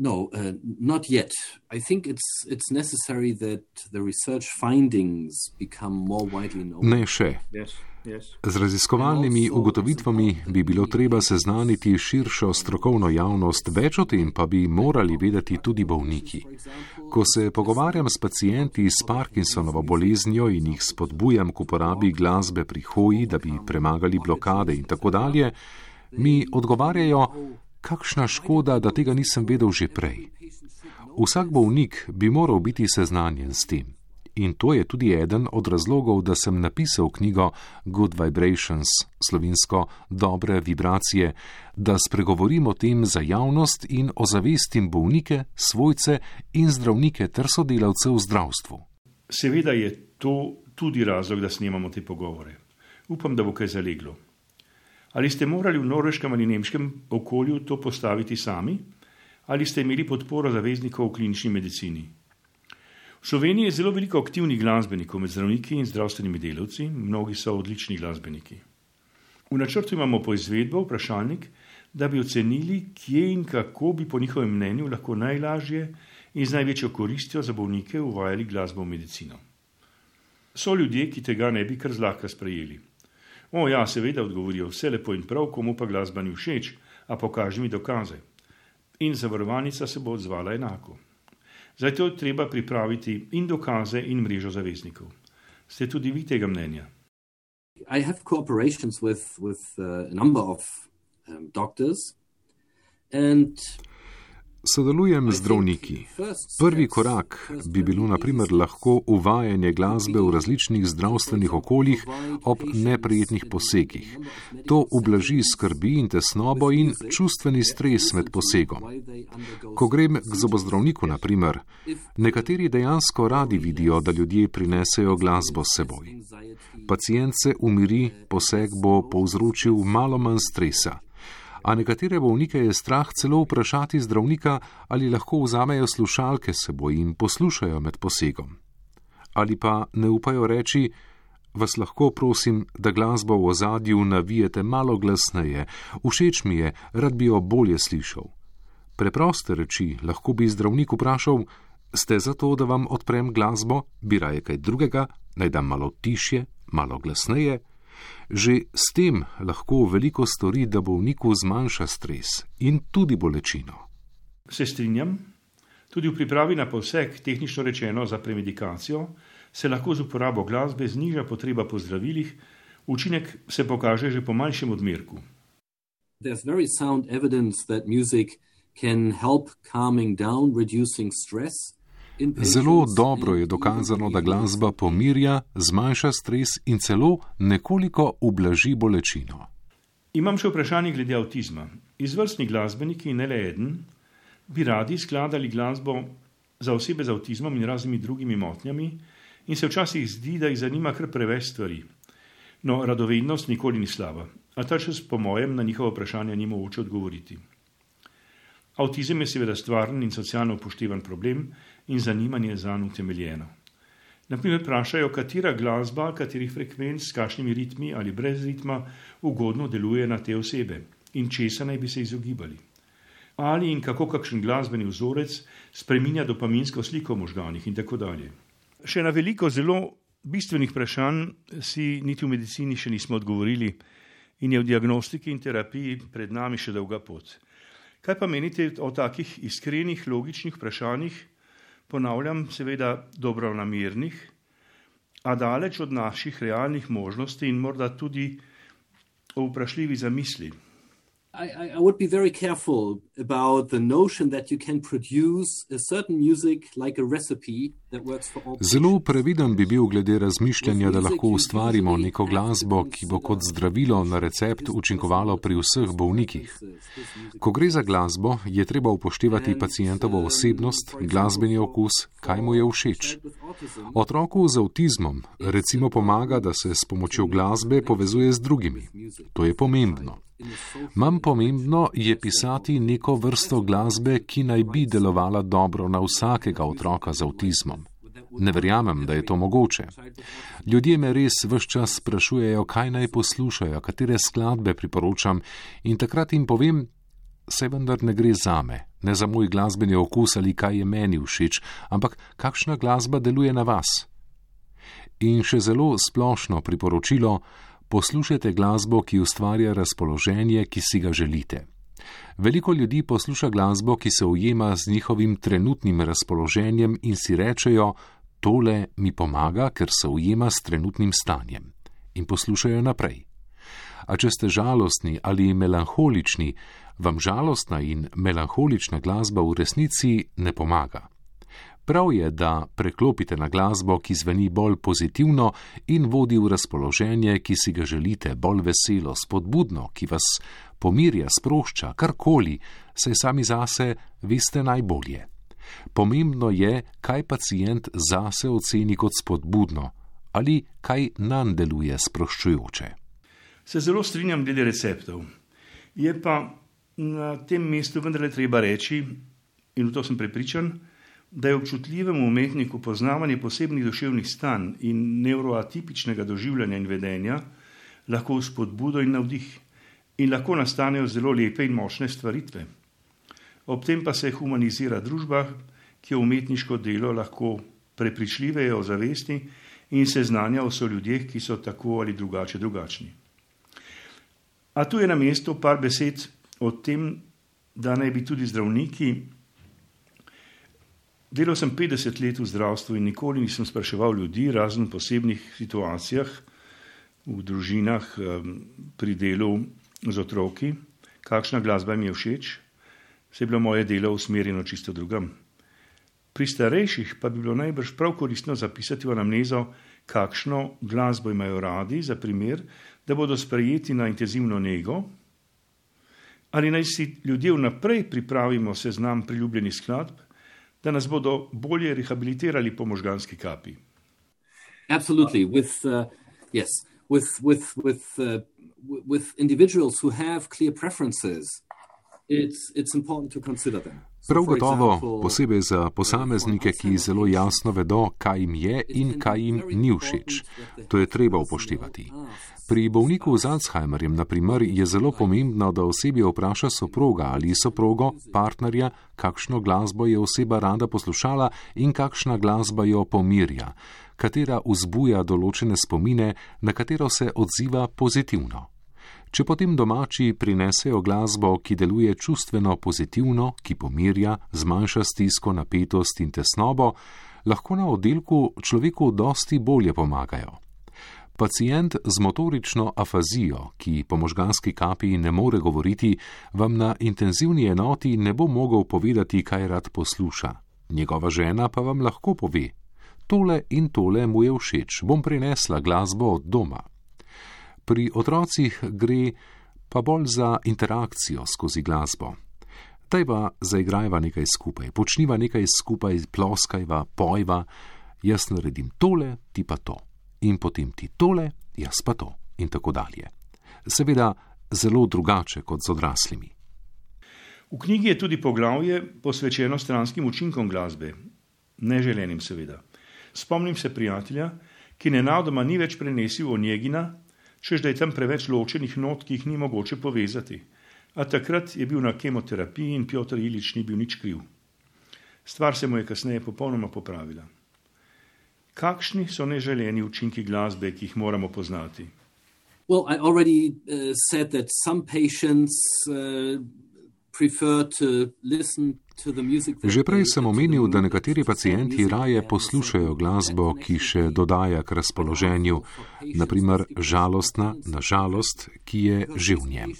No, uh, not yet. I think it's it's necessary that the research findings become more widely known. Ne še. Yes, yes. Z raziskovalnimi ugotovitvami bi bilo treba seznaniti širšo strokovno javnost, več o tem pa bi morali vedeti tudi bolniki. Ko se pogovarjam s pacijenti s Parkinsonovo boleznijo in jih spodbujam k uporabi glasbe pri hoji, da bi premagali blokade in tako dalje, mi odgovarjajo, kakšna škoda, da tega nisem vedel že prej. Vsak bolnik bi moral biti seznanjen s tem. In to je tudi eden od razlogov, da sem napisal knjigo Good Vibrations, slovinsko dobre vibracije, da spregovorim o tem za javnost in ozavestim bolnike, svojce in zdravnike ter sodelavce v zdravstvu. Seveda je to tudi razlog, da snemamo te pogovore. Upam, da bo kaj zaleglo. Ali ste morali v norveškem ali nemškem okolju to postaviti sami, ali ste imeli podporo zaveznikov v klinični medicini? V Sloveniji je zelo veliko aktivnih glasbenikov med zdravniki in zdravstvenimi delavci, mnogi so odlični glasbeniki. V načrtu imamo po izvedbo vprašalnik, da bi ocenili, kje in kako bi po njihovem mnenju lahko najlažje in z največjo koristjo za bolnike uvajali glasbo v medicino. So ljudje, ki tega ne bi kar zlahka sprejeli. O, ja, seveda, odgovorijo, vse lepo in prav, komu pa glasba ni všeč, a pokaži mi dokaze. In zavarovalnica se bo odzvala enako. Zato je treba pripraviti in dokaze, in mrežo zaveznikov. Ste tudi vi tega mnenja? I have cooperations with, with uh, a number of um, doctors, and Sodelujem z zdravniki. Prvi korak bi bilo naprimer lahko uvajanje glasbe v različnih zdravstvenih okoljih ob neprijetnih posegih. To ublaži skrbi in tesnobo in čustveni stres med posegom. Ko grem k zobozdravniku, naprimer, nekateri dejansko radi vidijo, da ljudje prinesejo glasbo s seboj. Pacient se umiri, poseg bo povzročil malo manj stresa a nekatere bolnike je strah celo vprašati zdravnika, ali lahko vzamejo slušalke seboj in poslušajo med posegom. Ali pa ne upajo reči, vas lahko prosim, da glasbo v ozadju navijete malo glasneje, všeč mi je, rad bi jo bolje slišal. Preproste reči lahko bi zdravnik vprašal, ste za to, da vam odprem glasbo, bi raje kaj drugega, naj dam malo tišje, malo glasneje. Že s tem lahko veliko stori, da bolniku zmanjša stres in tudi bolečino. Se strinjam, tudi v pripravi na poseg, tehnično rečeno za premedikacijo, se lahko z uporabo glasbe zniža potreba po zdravilih, učinek se pokaže že po manjšem odmerku. There's very sound evidence that music can help calming down, reducing stress, Zelo dobro je dokazano, da glasba pomirja, zmanjša stres in celo nekoliko ublaži bolečino. Imam še vprašanje glede avtizma. Izvrstni glasbeniki, ne le eden, bi radi skladali glasbo za osebe z avtizmom in raznimi drugimi motnjami, in se včasih zdi, da jih zanima kar preveč stvari. No, radovednost nikoli ni slaba, a ta čas, po mojem, na njihovo vprašanje ni mogoče odgovoriti. Avtizem je seveda stvaren in socialno upoštevan problem in zanimanje za njega utemeljeno. Naprimer, vprašajo, katera glasba, katerih frekvenc, s kakšnimi ritmi ali brez ritma ugodno deluje na te osebe in česa naj bi se izogibali. Ali in kako kakšen glasbeni vzorec spreminja dopaminsko sliko v možganih in tako dalje. Še na veliko zelo bistvenih vprašanj si niti v medicini še nismo odgovorili in je v diagnostiki in terapiji pred nami še dolga pot. Kaj pa menite o takih iskrenih, logičnih vprašanjih, ponavljam, seveda dobro namirnih, a daleč od naših realnih možnosti in morda tudi vprašljivi zamisli. I, I, would be very careful about the notion that you can produce a certain music like a recipe Zelo previden bi bil glede razmišljanja, da lahko ustvarimo neko glasbo, ki bo kot zdravilo na recept učinkovalo pri vseh bolnikih. Ko gre za glasbo, je treba upoštevati pacijentovo osebnost, glasbeni okus, kaj mu je všeč. Otroku z avtizmom recimo pomaga, da se s pomočjo glasbe povezuje z drugimi. To je pomembno. Manj pomembno je pisati neko vrsto glasbe, ki naj bi delovala dobro na vsakega otroka z avtizmom. Ne verjamem, da je to mogoče. Ljudje me res vse čas sprašujejo, kaj naj poslušajo, katere skladbe priporočam, in takrat jim povem, se vendar ne gre za me, ne za moj glasbeni okus ali kaj je meni všeč, ampak kakšna glasba deluje na vas. In še zelo splošno priporočilo, poslušajte glasbo, ki ustvarja razpoloženje, ki si ga želite. Veliko ljudi posluša glasbo, ki se ujema z njihovim trenutnim razpoloženjem in si rečejo: Tole mi pomaga, ker se ujema s trenutnim stanjem. In poslušajo naprej. A če ste žalostni ali melankolični, vam žalostna in melankolična glasba v resnici ne pomaga. Prav je, da preklopite na glasbo, ki zveni bolj pozitivno in vodi v razpoloženje, ki si ga želite, bolj veselo, spodbudno, ki vas pomirja, sprošča, karkoli, saj sami zase veste najbolje. Pomembno je, kaj pacijent zase oceni kot spodbudno ali kaj nam deluje sproščujoče. Se zelo strinjam glede receptov. Je pa na tem mestu vendarle treba reči, in v to sem prepričan, da je občutljivemu umetniku poznavanje posebnih duševnih stanj in neuroatipičnega doživljanja in vedenja lahko spodbudo in navdih in lahko nastanejo zelo lepe in močne stvaritve. Ob tem pa se humanizira družba, ki jo umetniško delo lahko prepričljiveje ozavesti in se znanja o ljudeh, ki so tako ali drugače drugačni. A tu je na mestu par besed o tem, da naj bi tudi zdravniki Delal sem 50 let v zdravstvu in nikoli nisem spraševal ljudi, razen v posebnih situacijah, v družinah, pri delu z otroki, kakšna glasba mi je všeč, se je bilo moje delo usmerjeno čisto drugam. Pri starejših pa bi bilo najbrž prav koristno zapisati v anamnezo, kakšno glasbo imajo radi, za primer, da bodo sprejeti na intenzivno nego, ali naj si ljudje vnaprej pripravimo seznam priljubljenih skladb, da nas bodo bolje rehabilitirali po možganski kapi. Absolutely. With, uh, yes, with, with, with, uh, with individuals who have clear preferences, Prav gotovo, posebej za posameznike, ki zelo jasno vedo, kaj jim je in kaj jim ni všeč. To je treba upoštevati. Pri bolniku z Alzheimerjem, na primer, je zelo pomembno, da osebje vpraša soproga ali soprogo, partnerja, kakšno glasbo je oseba rada poslušala in kakšna glasba jo pomirja, katera vzbuja določene spomine, na katero se odziva pozitivno. Če potem domači prinesejo glasbo, ki deluje čustveno pozitivno, ki pomirja, zmanjša stisko, napetost in tesnobo, lahko na oddelku človeku dosti bolje pomagajo. Pacijent z motorično afazijo, ki po možganski kapi ne more govoriti, vam na intenzivni enoti ne bo mogel povedati, kaj rad posluša. Njegova žena pa vam lahko pove: Tole in tole mu je všeč, bom prinesla glasbo od doma. Pri otrocih gre pa bolj za interakcijo skozi glasbo. Tajva zaigrajva nekaj skupaj, počniva nekaj skupaj, ploskajva, pojva, jaz naredim tole, ti pa to in potem ti tole, jaz pa to, in tako dalje. Seveda, zelo drugače kot z odraslimi. V knjigi je tudi poglavje posvečeno stranskim učinkom glasbe, neželenim, seveda. Spomnim se prijatelja, ki nenadoma ni več prenesil o njegina, čež da je tam preveč ločenih not, ki jih ni mogoče povezati. A takrat je bil na kemoterapiji in Piotr Ilič ni bil nič kriv. Stvar se mu je kasneje popolnoma popravila. Kakšni so neželeni učinki glasbe, ki jih moramo poznati? Well, I already uh, said that some patients uh, Že prej sem omenil, da nekateri pacijenti raje poslušajo glasbo, ki še dodaja k razpoloženju, naprimer žalostna, na žalost, ki je že v njem.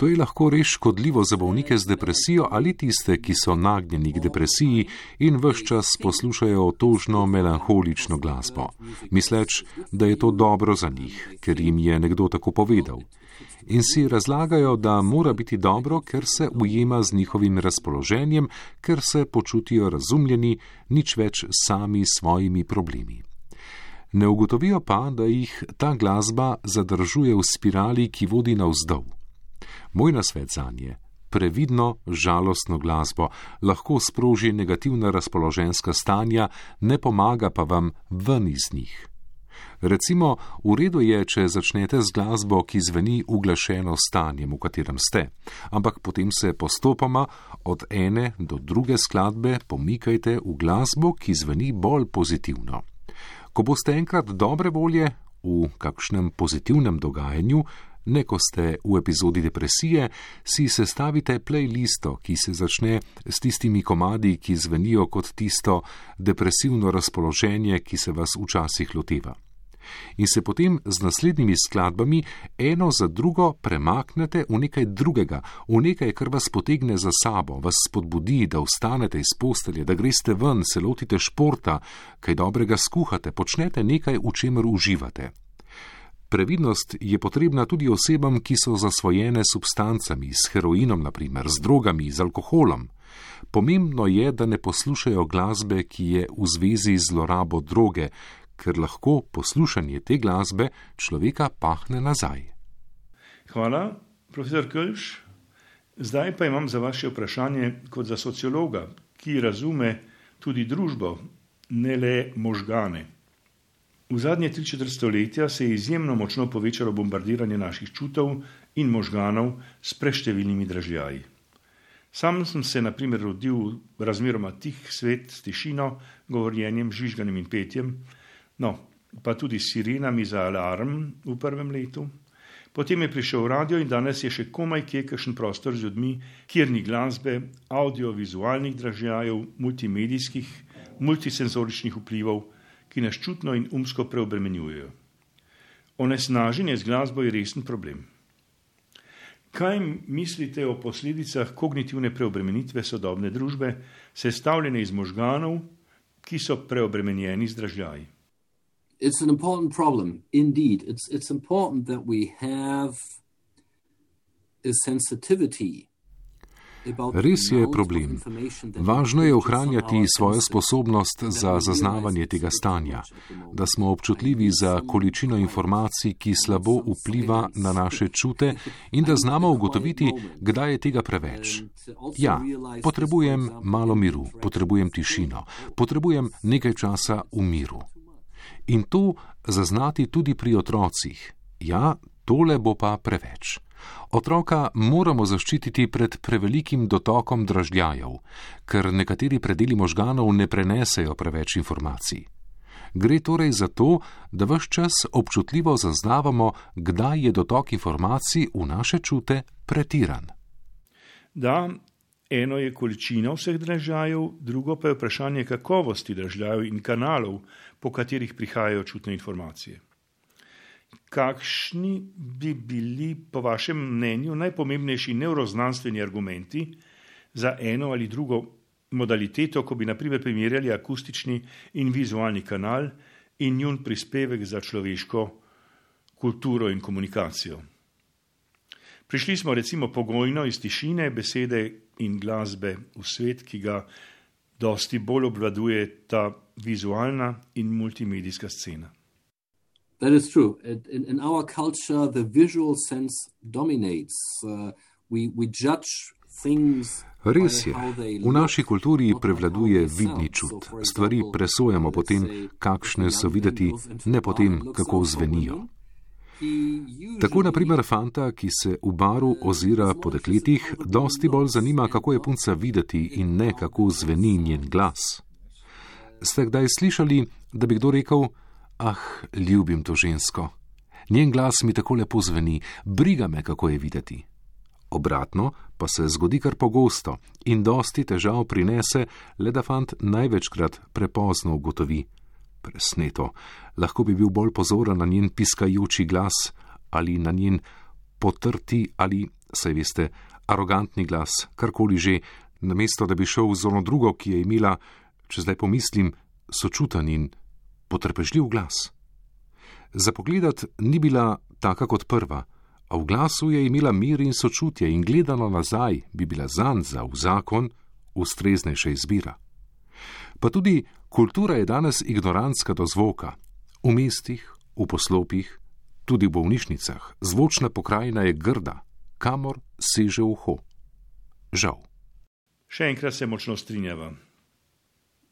To je lahko res škodljivo za bolnike z depresijo ali tiste, ki so nagnjeni k depresiji in vse čas poslušajo otožno, melankolično glasbo, misleč, da je to dobro za njih, ker jim je nekdo tako povedal in si razlagajo, da mora biti dobro, ker se ujema z njihovim razpoloženjem, ker se počutijo razumljeni, nič več sami s svojimi problemi. Ne ugotovijo pa, da jih ta glasba zadržuje v spirali, ki vodi navzdol. Moj nasvet za nje: previdno, žalostno glasbo lahko sproži negativna razpoloženska stanja, ne pomaga pa vam ven iz njih. Recimo, v redu je, če začnete z glasbo, ki zveni uglašeno stanjem, v katerem ste, ampak potem se postopoma od ene do druge skladbe pomikajte v glasbo, ki zveni bolj pozitivno. Ko boste enkrat dobre volje v kakšnem pozitivnem dogajanju, ne ko ste v epizodi depresije, si sestavite playlisto, ki se začne s tistimi komadi, ki zvenijo kot tisto depresivno razpoloženje, ki se vas včasih loteva in se potem z naslednjimi skladbami eno za drugo premaknete v nekaj drugega, v nekaj, kar vas potegne za sabo, vas spodbudi, da vstanete iz postelje, da greste ven, se lotite športa, kaj dobrega skuhate, počnete nekaj, v čemer uživate. Previdnost je potrebna tudi osebam, ki so zasvojene s substancami, s heroinom, naprimer, z drogami, z alkoholom. Pomembno je, da ne poslušajo glasbe, ki je v zvezi z zlorabo droge, ker lahko poslušanje te glasbe človeka pahne nazaj. Hvala, profesor Kölš. Zdaj pa imam za vaše vprašanje kot za sociologa, ki razume tudi družbo, ne le možgane. V zadnje tri četrt stoletja se je izjemno močno povečalo bombardiranje naših čutov in možganov s preštevilnimi dražljaji. Sam sem se, na primer, rodil v razmeroma tih svet s tišino, govorjenjem, žvižganjem in petjem, No, pa tudi s sirenami za alarm v prvem letu. Potem je prišel radio in danes je še komaj kje kakšen prostor z ljudmi, kjer ni glasbe, audiovizualnih dražljajev, multimedijskih, multisenzoričnih vplivov, ki nas čutno in umsko preobremenjujejo. Onesnaženje z glasbo je resen problem. Kaj mislite o posledicah kognitivne preobremenitve sodobne družbe, sestavljene iz možganov, ki so preobremenjeni z dražljaji? It's an important problem indeed. It's it's important that we have a sensitivity. Res je problem. Važno je ohranjati svojo sposobnost za zaznavanje tega stanja, da smo občutljivi za količino informacij, ki slabo vpliva na naše čute in da znamo ugotoviti, kdaj je tega preveč. Ja, potrebujem malo miru, potrebujem tišino, potrebujem nekaj časa v miru in to zaznati tudi pri otrocih. Ja, tole bo pa preveč. Otroka moramo zaščititi pred prevelikim dotokom dražljajev, ker nekateri predeli možganov ne prenesejo preveč informacij. Gre torej za to, da vse čas občutljivo zaznavamo, kdaj je dotok informacij v naše čute pretiran. Da, eno je količina vseh dražljajev, drugo pa je vprašanje kakovosti dražljajev in kanalov, po katerih prihajajo čutne informacije. Kakšni bi bili, po vašem mnenju, najpomembnejši neuroznanstveni argumenti za eno ali drugo modaliteto, ko bi naprimer primerjali akustični in vizualni kanal in njun prispevek za človeško kulturo in komunikacijo? Prišli smo recimo pogojno iz tišine, besede in glasbe v svet, ki ga dosti bolj obvladuje ta vizualna in multimedijska scena. That is true. In, in our culture, the visual sense dominates. Uh, we, we judge things. Res je, v naši kulturi prevladuje vidni čut. Stvari presojamo po tem, kakšne so videti, ne po tem, kako zvenijo. Tako naprimer fanta, ki se v baru ozira po dekletih, dosti bolj zanima, kako je punca videti in ne kako zveni njen glas. Ste kdaj slišali, da bi kdo rekel: Ah, ljubim to žensko. Njen glas mi tako lepo zveni, briga me, kako je videti. Obratno pa se zgodi kar pogosto in dosti težav prinese, le da fant največkrat prepozno ugotovi: Presneto, lahko bi bil bolj pozoren na njen piskajoči glas ali na njen potrti ali, saj veste, arogantni glas, karkoli že, namesto da bi šel v zono drugo, ki je imela, če zdaj pomislim, sočuten in potrpežljiv glas. Za pogledat ni bila taka kot prva, a v glasu je imela mir in sočutje in gledano nazaj bi bila zanj za v zakon ustreznejša izbira. Pa tudi kultura je danes ignorantska do zvoka. V mestih, v poslopih, tudi v bolnišnicah, zvočna pokrajina je grda, kamor seže uho. Žal. Še enkrat se močno strinjava.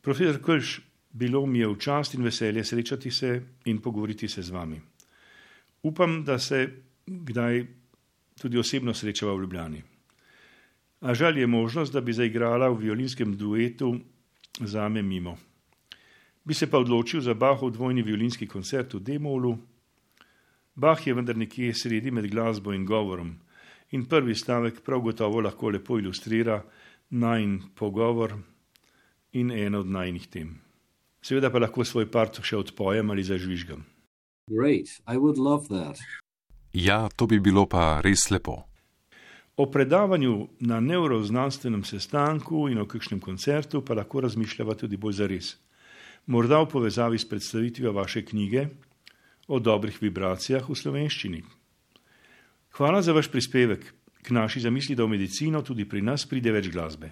Profesor Kölš, bilo mi je v čast in veselje srečati se in pogovoriti se z vami. Upam, da se kdaj tudi osebno srečava v Ljubljani. A žal je možnost, da bi zaigrala v violinskem duetu za me mimo. Bi se pa odločil za Bahov dvojni violinski koncert v Demolu. Bah je vendar nekje sredi med glasbo in govorom in prvi stavek prav gotovo lahko lepo ilustrira najn pogovor in eno od najnih tem. Seveda pa lahko svoj part še odpojem ali zažvižgam. Great, I would love that. Ja, to bi bilo pa res lepo. O predavanju na neuroznanstvenem sestanku in o kakšnem koncertu pa lahko razmišljava tudi bolj zares. Morda v povezavi s predstavitvijo vaše knjige o dobrih vibracijah v slovenščini. Hvala za vaš prispevek k naši zamisli, da v medicino tudi pri nas pride več glasbe.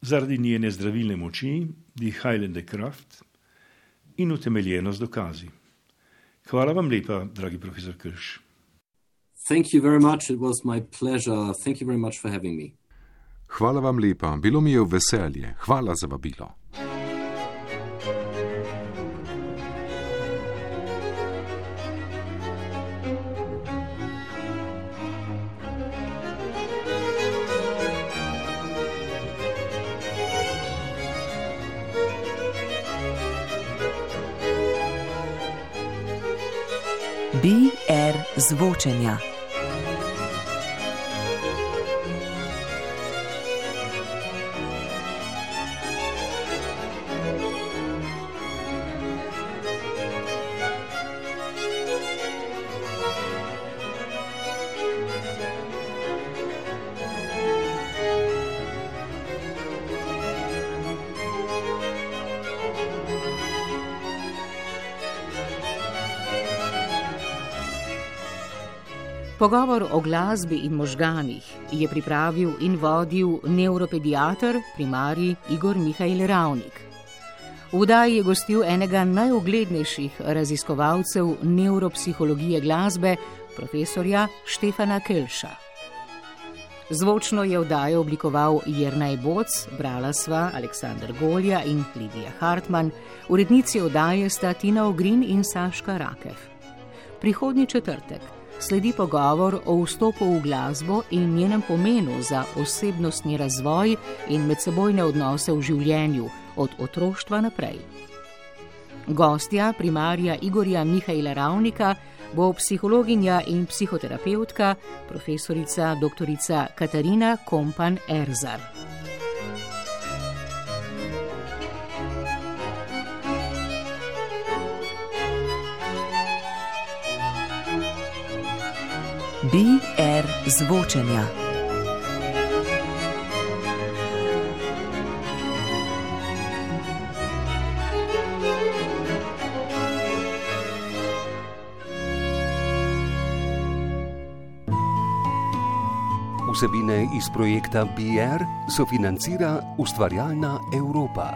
Zaradi njene zdravilne moči, die Heilende Kraft in utemeljenost dokazi. Hvala vam lepa, dragi profesor Krš. Thank you very much. It was my pleasure. Thank you very much for having me. Hvala vam lepa, bilo mi je v veselje. Hvala za vabilo. Zvočenja. Pogovor o glasbi in možganih je pripravil in vodil neuropediater primarij Igor Mihajl Ravnik. V Daji je gostil enega najuglednejših raziskovalcev neuropsihologije glasbe, profesorja Štefana Kelša. Zvočno je vdajo oblikoval Jrnaj Boc, brala sva Aleksandr Golja in Lidija Hartmann, urednici vdaje sta Tina Ogrin in Saška Rakev. Prihodnji četrtek sledi pogovor o vstopu v glasbo in njenem pomenu za osebnostni razvoj in medsebojne odnose v življenju od otroštva naprej. Gostja, primarja Igorja Mihajla Ravnika, bo psihologinja in psihoterapeutka, profesorica dr. Katarina Kompan Erzar. BR zvočenja. Vsebine iz projekta BR sofinancira ustvarjalna Evropa.